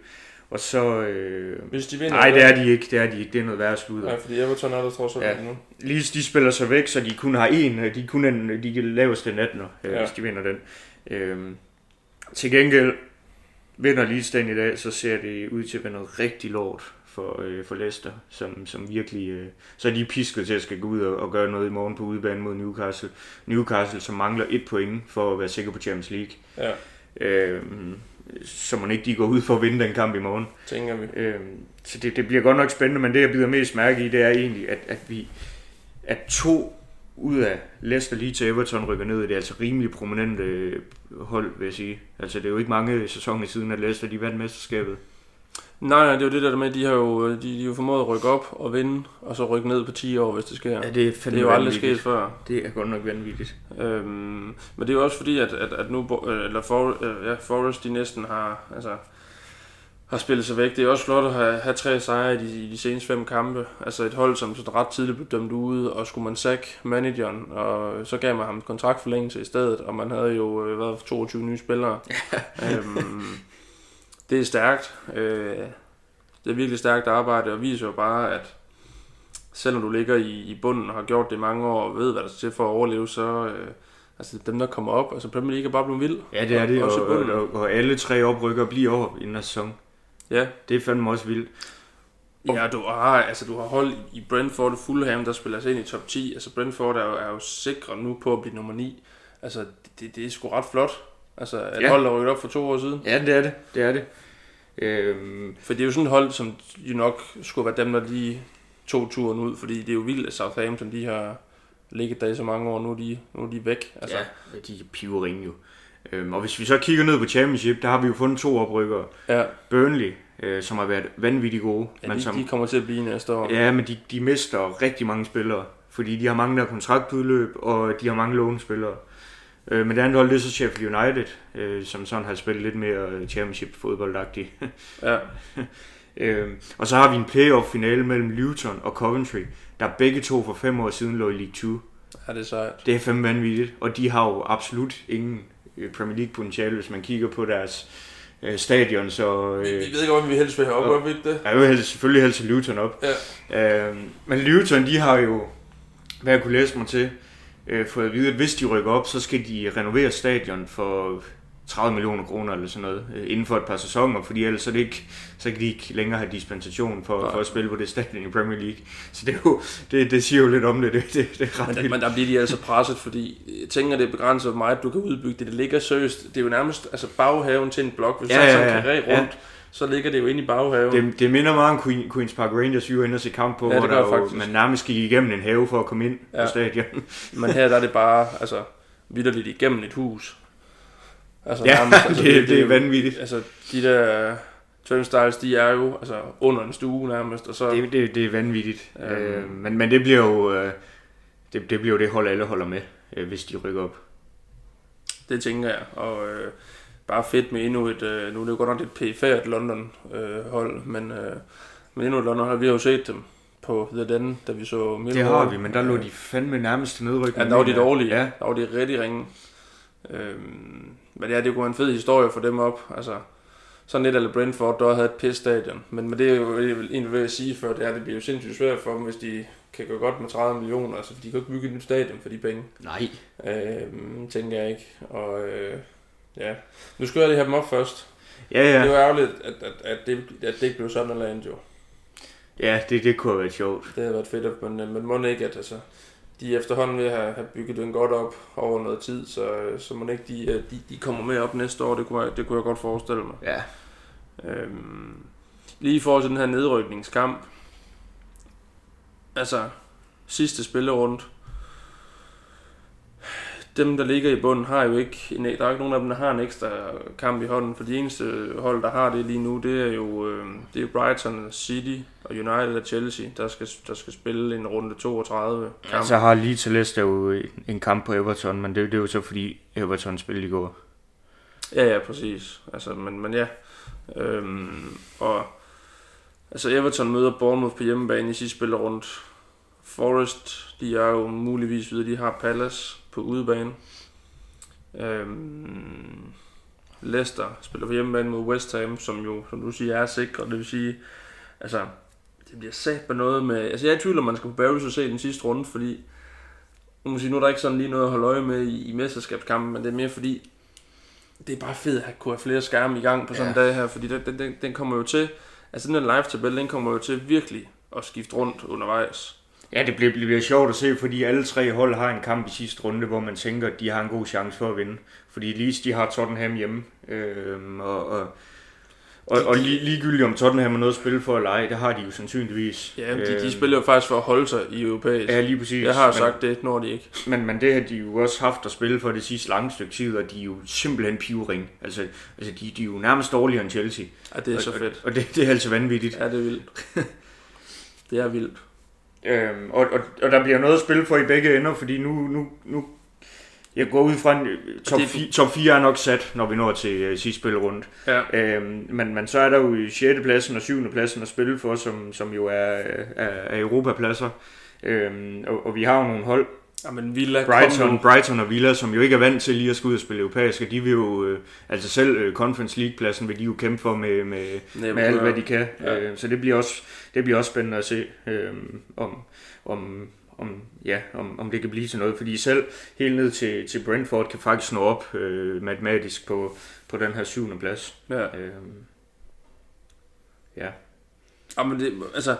Og så... Øh, Hvis de vinder... nej, det er de ikke. Det er de ikke. Det er noget værre sludder. Nej, fordi Everton er der trods alt Ja. nu. Leeds, de spiller sig væk, så de kun har en. øh, De kun en, de laveste 18, øh, Ja. hvis de vinder den. Øh, til gengæld vinder Leeds den i dag, så ser det ud til at være noget rigtig lort for, øh, for Leicester, som, som virkelig... Øh, så er de pisket til at skal gå ud og, og gøre noget i morgen på udebane mod Newcastle. Newcastle, som mangler et point for at være sikker på Champions League. Ja, Øh, så man ikke de går ud for at vinde den kamp i morgen. tænker vi. Øh, så det, det bliver godt nok spændende, men det jeg bider mest mærke i, det er egentlig, at, at vi at to ud af Leicester lige til Everton rykker ned. Det er altså rimelig prominente hold, vil jeg sige. Altså det er jo ikke mange sæsoner siden, at Leicester de vandt mesterskabet. Nej, nej, det er jo det der med, de har jo, de, de har jo formået at rykke op og vinde, og så rykke ned på 10 år, hvis det sker. Ja, det er det er jo aldrig vanvittigt. sket før. Det er godt nok vanvittigt. Øhm, men det er jo også fordi, at, at, at nu, øh, eller For, øh, ja, Forrest, de næsten har, altså, har spillet sig væk. Det er også flot at have, have tre sejre i de, i de seneste fem kampe. Altså et hold, som så ret tidligt blev dømt ude, og skulle man sack manageren, og så gav man ham kontraktforlængelse i stedet, og man havde jo øh, været 22 nye spillere. øhm, det er stærkt. Øh, det er virkelig stærkt arbejde, og viser jo bare, at selvom du ligger i, i bunden og har gjort det i mange år, og ved, hvad der skal til for at overleve, så... Øh, altså dem, der kommer op, altså Premier League er bare blevet vild. Ja, det er det, og, og, og, og alle tre oprykker bliver over i den her sæson. Ja, Det er fandme også vildt. Ja, du har, altså, du har hold i Brentford og Fulham, der spiller sig ind i top 10. Altså, Brentford er jo, er jo sikre nu på at blive nummer 9. Altså, det, det er sgu ret flot. Altså, et Ja. hold, der rykket op for to år siden. Ja, det er det. Det er det. Øhm, For det er jo sådan et hold, som jo nok skulle være dem, der lige tog turen ud. Fordi det er jo vildt, at Southampton, de har ligget der i så mange år. Nu er de, nu er de væk. Altså, Ja, de er piveringe jo. Øhm, og hvis vi så kigger ned på Championship, der har vi jo fundet to oprykkere. ja, Burnley, øh, som har været vanvittigt gode. ja men de, som, de kommer til at blive næste år. ja, men de, de mister rigtig mange spillere. Fordi de har mange, der kontraktudløb, og de har mange lånespillere. Øh, men det andet hold, det er så Sheffield United, øh, som sådan har spillet lidt mere championship-fodboldagtigt. Ja, øh, og så har vi en playoff-finale mellem Luton og Coventry, der begge to for fem år siden lå i League 2. ja det er sejt. Det er fandme vanvittigt, og de har jo absolut ingen øh, Premier League potentiale, hvis man kigger på deres øh, stadion, så... Vi, Øh, vi ved godt, hvad vi helst vil have op, vi ikke det? jeg vil helst, selvfølgelig helst Luton op. Ja. Øh, men Luton, de har jo, hvad jeg kunne læse mig til, øh, fået at vide, at hvis de rykker op, så skal de renovere stadion for 30 millioner kroner eller sådan noget, øh, inden for et par sæsoner, fordi ellers så, det ikke, så kan de ikke længere have dispensation for, Nej. for at spille på det stadion i Premier League. Så det, er jo, det, det siger jo lidt om det, det, det, det er ret Men der, men der bliver de altså presset, fordi jeg tænker, det er begrænset, hvor meget du kan udbygge det. Det ligger seriøst. Det er jo nærmest altså baghaven til en blok. Hvis Ja, ja, der er ja, sådan en ja. Så ligger det jo inde i baghaven. Det, det minder meget om Queen, Queens Park Rangers, vi var inde og se kamp på, Ja, det hvor der det jo, man nærmest gik igennem en have for at komme ind ja. På stadion. Men her der er det bare altså, vidderligt igennem et hus. Altså, Ja, altså, det, det er vanvittigt. Altså, de der turnstiles, de er jo altså, under en stue nærmest. Og så, Det, det, det er vanvittigt. Øhm. Øh, men, men det bliver jo øh, det, det bliver jo det hold, alle holder med, øh, hvis de rykker op. Det tænker jeg. Og øh, bare fedt med endnu et... Øh, nu er det jo godt nok et pæfærdigt London-hold, men, øh, men endnu et London-hold. Vi har jo set dem på The Den, da vi så Millwall. Det har vi, men der lå de fandme nærmest nedrykning. Ja, der var de jeg. dårlige. Ja, Der var de rigtig ringe. Øhm, men ja, det kunne være en fed historie for dem op. Altså, sådan lidt eller Brentford, der havde et pis stadion. Men, men det er jo egentlig ved at sige før, det er, det bliver jo sindssygt svært for dem, hvis de kan gå godt med 30 millioner. Altså, for de kan jo ikke bygge et nyt stadion for de penge. nej. Øhm, tænker jeg ikke. Og øh, ja, nu skal jeg lige have dem op først. Ja, Det ja. er jo ærgerligt, at, at, at, det, at det ikke blev sådan eller andet jo. Ja, det, det kunne have været sjovt. Det havde været fedt, men, øh, men må ikke, at altså, de er efterhånden at have, have bygget den godt op over noget tid, så, øh, så må ikke de, øh, de, de kommer med op næste år, det kunne, jeg, det kunne jeg godt forestille mig. Ja. Øhm, lige i forhold til den her nedrykningskamp, altså sidste spillerunde, dem der ligger i bunden har jo ikke, en, der er ikke nogen af dem, der har en ekstra kamp i hånden, for de eneste hold, der har det lige nu, det er jo, øh, det er Brighton, City og United og Chelsea, der skal, der skal spille en runde 32 kamp. Altså har lige til Leicester jo en kamp på Everton, men det, det er jo så fordi Everton spillede i går. Ja, ja, præcis. Altså, men, men ja. Øhm, og altså Everton møder Bournemouth på hjemmebane i sidste spillerunde. Forest, de er jo muligvis videre, de har Palace på udebane. Øhm, Leicester spiller på hjemmebane mod West Ham, som jo, som du siger, er sikre. Det vil sige, altså, det bliver sat på noget med... Altså, jeg er i tvivl, om man skal på Barry og se den sidste runde, fordi nu, må sige, nu er der ikke sådan lige noget at holde øje med i, i mesterskabskampen, men det er mere fordi, det er bare fedt at kunne have flere skærme i gang på sådan en Ja. dag her, fordi den, den, den, kommer jo til, altså den der live-tabel, den kommer jo til virkelig at skifte rundt undervejs. Ja, det bliver, det bliver sjovt at se, fordi alle tre hold har en kamp i sidste runde, hvor man tænker, at de har en god chance for at vinde. Fordi Leeds, de har Tottenham hjemme, øhm, og, og, og, og lige, ligegyldigt om Tottenham har noget at spille for at lege, det har de jo sandsynligvis. Ja, de, de Øhm, spiller jo faktisk for at holde sig i europæisk. Ja, lige præcis. Jeg har men, sagt det, når de ikke. Men, men det har de jo også haft at spille for det sidste lange stykke tid, og de er jo simpelthen pivring. Altså, altså de, de er jo nærmest dårligere end Chelsea. Ja, det er så og, fedt. Og, og det, det er altså vanvittigt. Ja, det er vildt. det er vildt. Øhm, og, og, og der bliver noget at spille for i begge ender, fordi nu, nu, nu jeg går ud fra en øh, top, det er- 4, top 4 er nok sat, når vi når til uh, sidste spillerunde. Ja. Øhm, men, men så er der jo i 6. pladsen og 7. pladsen at spille for, som, som jo er, er, er Europapladser. Øhm, og, og vi har jo nogle hold, ja men Villa Brighton, kom. Brighton og Villa, som jo ikke er vant til lige at skulle ud og spille europæisk, og de vil jo, øh, altså selv øh, Conference League-pladsen vil de jo kæmpe for med, med, Næppe, med alt, hvad de kan. Ja. Øh, så det bliver, også, det bliver også spændende at se, øh, om, om, om, ja, om, om det kan blive til noget. Fordi selv helt ned til, til Brentford kan faktisk nå op øh, matematisk på, på den her syvende plads. Ja. Øh, ja. Ja, men det, altså,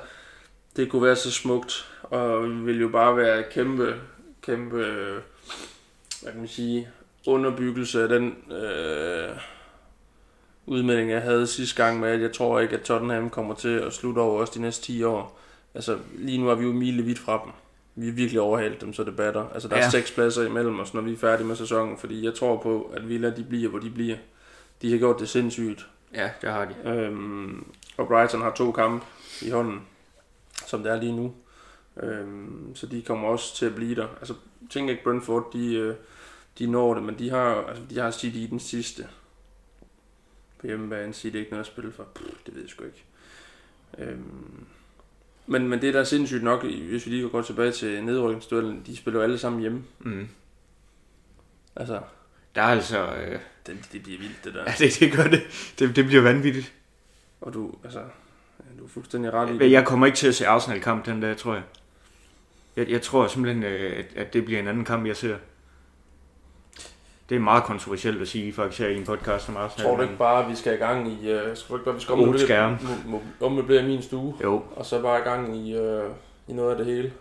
det kunne være så smukt, og vi ville jo bare være kæmpe, kæmpe, hvad kan man sige, underbyggelse af den øh, udmelding, jeg havde sidste gang med, at jeg tror ikke, at Tottenham kommer til at slutte over os de næste 10 år. Altså, lige nu er vi jo milevidt fra dem. Vi er virkelig overhalet dem, så det batter. Altså, der er Ja. seks pladser imellem os, når vi er færdige med sæsonen, fordi jeg tror på, at Villa, de bliver, hvor de bliver. De har gjort det sindssygt. ja, det har de. Øhm, og Brighton har to kampe i hånden, som det er lige nu. Øhm, så de kommer også til at blive der. Altså, tænk ikke Brentford, de, øh, de når det, men de har, altså, de har City i den sidste. På hjemmebane City ikke noget at spille for. Pff, det ved jeg sgu ikke. Øhm, men, men det der er sindssygt nok, hvis vi lige går tilbage til nedrykningsduellen, de spiller jo alle sammen hjemme. Mm. Altså, Der er altså... Øh, det, det bliver vildt det der. ja, det, det gør det. det. Det bliver vanvittigt. Og du, altså, du er fuldstændig ret i Men jeg kommer ikke til at se Arsenal-kamp den dag, tror jeg. Jeg, jeg tror simpelthen, øh, at, at det bliver en anden kamp, jeg ser. Det er meget kontroversielt at sige, faktisk her i en podcast om Arsenal. Tror du ikke bare, at vi skal i gang i... Uh, tror du ikke bare, vi skal ommøblere- ommøblere min stue, Jo, og så bare i gang i, uh, i noget af det hele.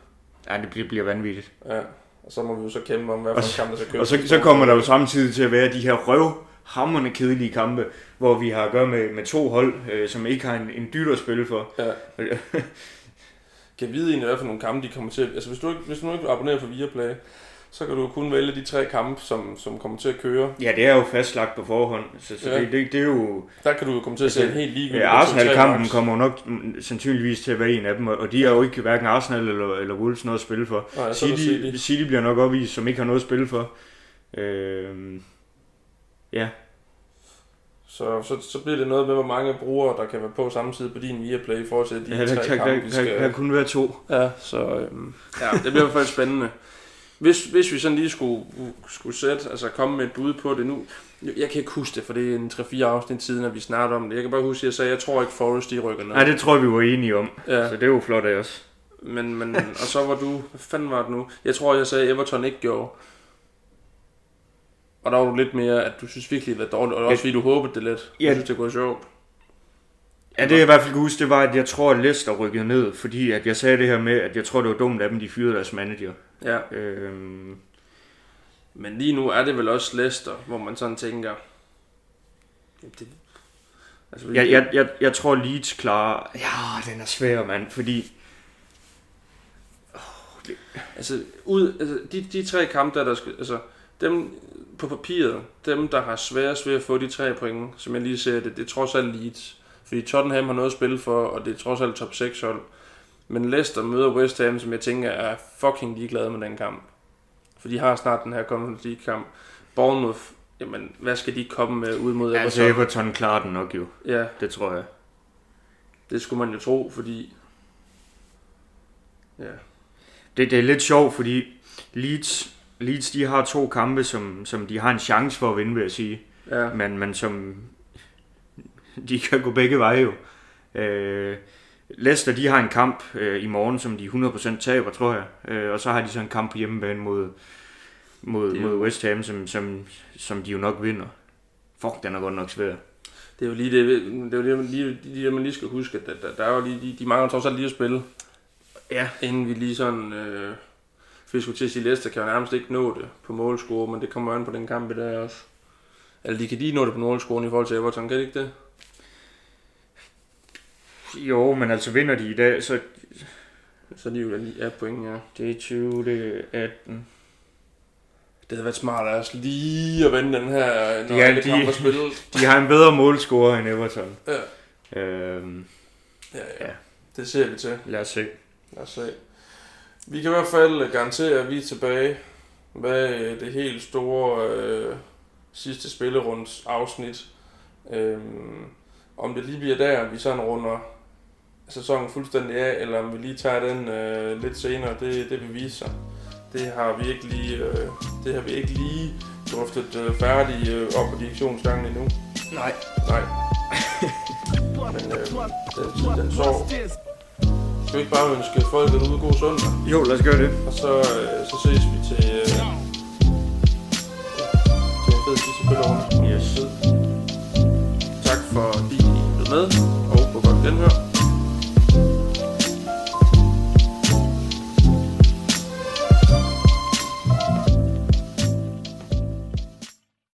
ja, det bliver, bliver vanvittigt. Ja. Og så må vi jo så kæmpe om, hvad for en kamp, der skal køres. Og så, så kommer der jo samtidig til at være de her røvhammerende kedelige kampe, hvor vi har at gøre med, med to hold, øh, som ikke har en, en dyt at spille for. Ja. Kan vide egentlig, hvad for nogle kampe, de kommer til. Altså, hvis du, ikke, hvis du ikke abonnerer på Viaplay, så kan du kun vælge de tre kampe, som, som kommer til at køre. Ja, det er jo fastlagt på forhånd, så, så Ja. det, det, det er jo... Der kan du jo komme til at se en helt ligegyldig. Ja, Arsenal-kampen kommer jo nok sandsynligvis til at være en af dem, og de har jo ikke hverken Arsenal eller, eller Wolves noget at spille for. Nej, så der City, City. City bliver nok opvist, som ikke har noget at spille for. Øh, ja, Så, så, så bliver det noget med, hvor mange brugere, der kan være på samtidig på din Viaplay, i forhold til de ja der, tre kan, kampe, der, vi der, skal... der kunne være to. Ja, så øhm, ja, det bliver i hvert fald spændende. Hvis, hvis vi sådan lige skulle, skulle sætte, altså komme med et bud på det nu, jeg kan ikke huske det, for det er en 3-4 afsnit siden, at vi snakkede om det. Jeg kan bare huske, at jeg sagde, at jeg tror ikke Forrest, de rykker ned. Nej, det tror jeg, vi var enige om, Ja, så det er jo flot af os. men, men, og så var du, hvad fanden var det nu? Jeg tror, jeg sagde, at Everton ikke gjorde. Og der var du lidt mere, at du synes virkelig, det var dårligt, og også fordi du håbede det lidt. Jeg synes, det være sjovt. Ja, det jeg i hvert fald kan huske, det var, at jeg tror, at Leicester rykkede ned, fordi at jeg sagde det her med, at jeg tror, det var dumt af dem, de fyrede deres manager. Ja. Øhm, Men lige nu er det vel også Leicester, hvor man sådan tænker... Det, altså, jeg, jeg, jeg, jeg tror, Leeds klarer... Ja, den er svær, mand, fordi... Altså, ud, altså de, de tre kampe, der, der skal, altså, dem på papiret, dem der har sværest ved at få de tre point, som jeg lige ser det, det er trods alt Leeds. Fordi Tottenham har noget at spille for, og det er trods alt top 6 hold. Men Leicester møder West Ham, som jeg tænker er fucking ligeglade med den kamp. For de har snart den her Conference League kamp. Bournemouth, jamen, hvad skal de komme med ud mod Altså, Everton? Everton klarer den nok jo. Ja, Det tror jeg. det skulle man jo tro, fordi... Ja, Det, det er lidt sjovt, fordi Leeds, Leeds de har to kampe, som, som de har en chance for at vinde, vil jeg sige. ja. Men, men som... De kan gå begge veje jo. Øh, Leicester, de har en kamp øh, i morgen, som de 100% taber, tror jeg. Øh, og så har de så en kamp på hjemmebane mod, mod, Det mod West Ham, som, som, som de jo nok vinder. Fuck, den er godt nok svær. Det er jo lige det, det, er jo det, lige, det man lige skal huske, at der, der, der er jo lige, de, de mangler trods alt lige at spille, Ja. inden vi lige sådan, øh, for vi skulle til at sige, Leicester kan jo nærmest ikke nå det på målscore, men det kommer an på den kamp i dag også. Eller de kan lige nå det på målscoren i forhold til Everton, kan de ikke det? Jo, men altså vinder de i dag, så Så er de jo lige af point, ja. det er 20, det er 18. Det havde været smart af os lige at vende den her, når Ja, alle de- kampe spillet. De har en bedre målscorer end Everton. Ja. Øhm, Ja, ja. Ja. Det ser vi til. lad os se. Lad os se. Vi kan i hvert fald garantere, at vi er tilbage med det helt store øh, sidste spillerunds afsnit. Øhm, om det lige bliver der, vi sådan runder sæsonen fuldstændig af, eller om vi lige tager den øh, lidt senere, det, det vil vise sig. Det har vi ikke lige, øh, det har vi ikke lige drøftet øh, færdigt øh, op på direktionsgangen endnu. Nej. Nej. Men øh, den den sov. Skal vi ikke bare ønske folk derude god søndag? Jo, lad os gøre det. Og så, øh, så ses vi til, øh, til en fed sidste spillerunde. Yes. Tak fordi I blev med, og på godt genhør.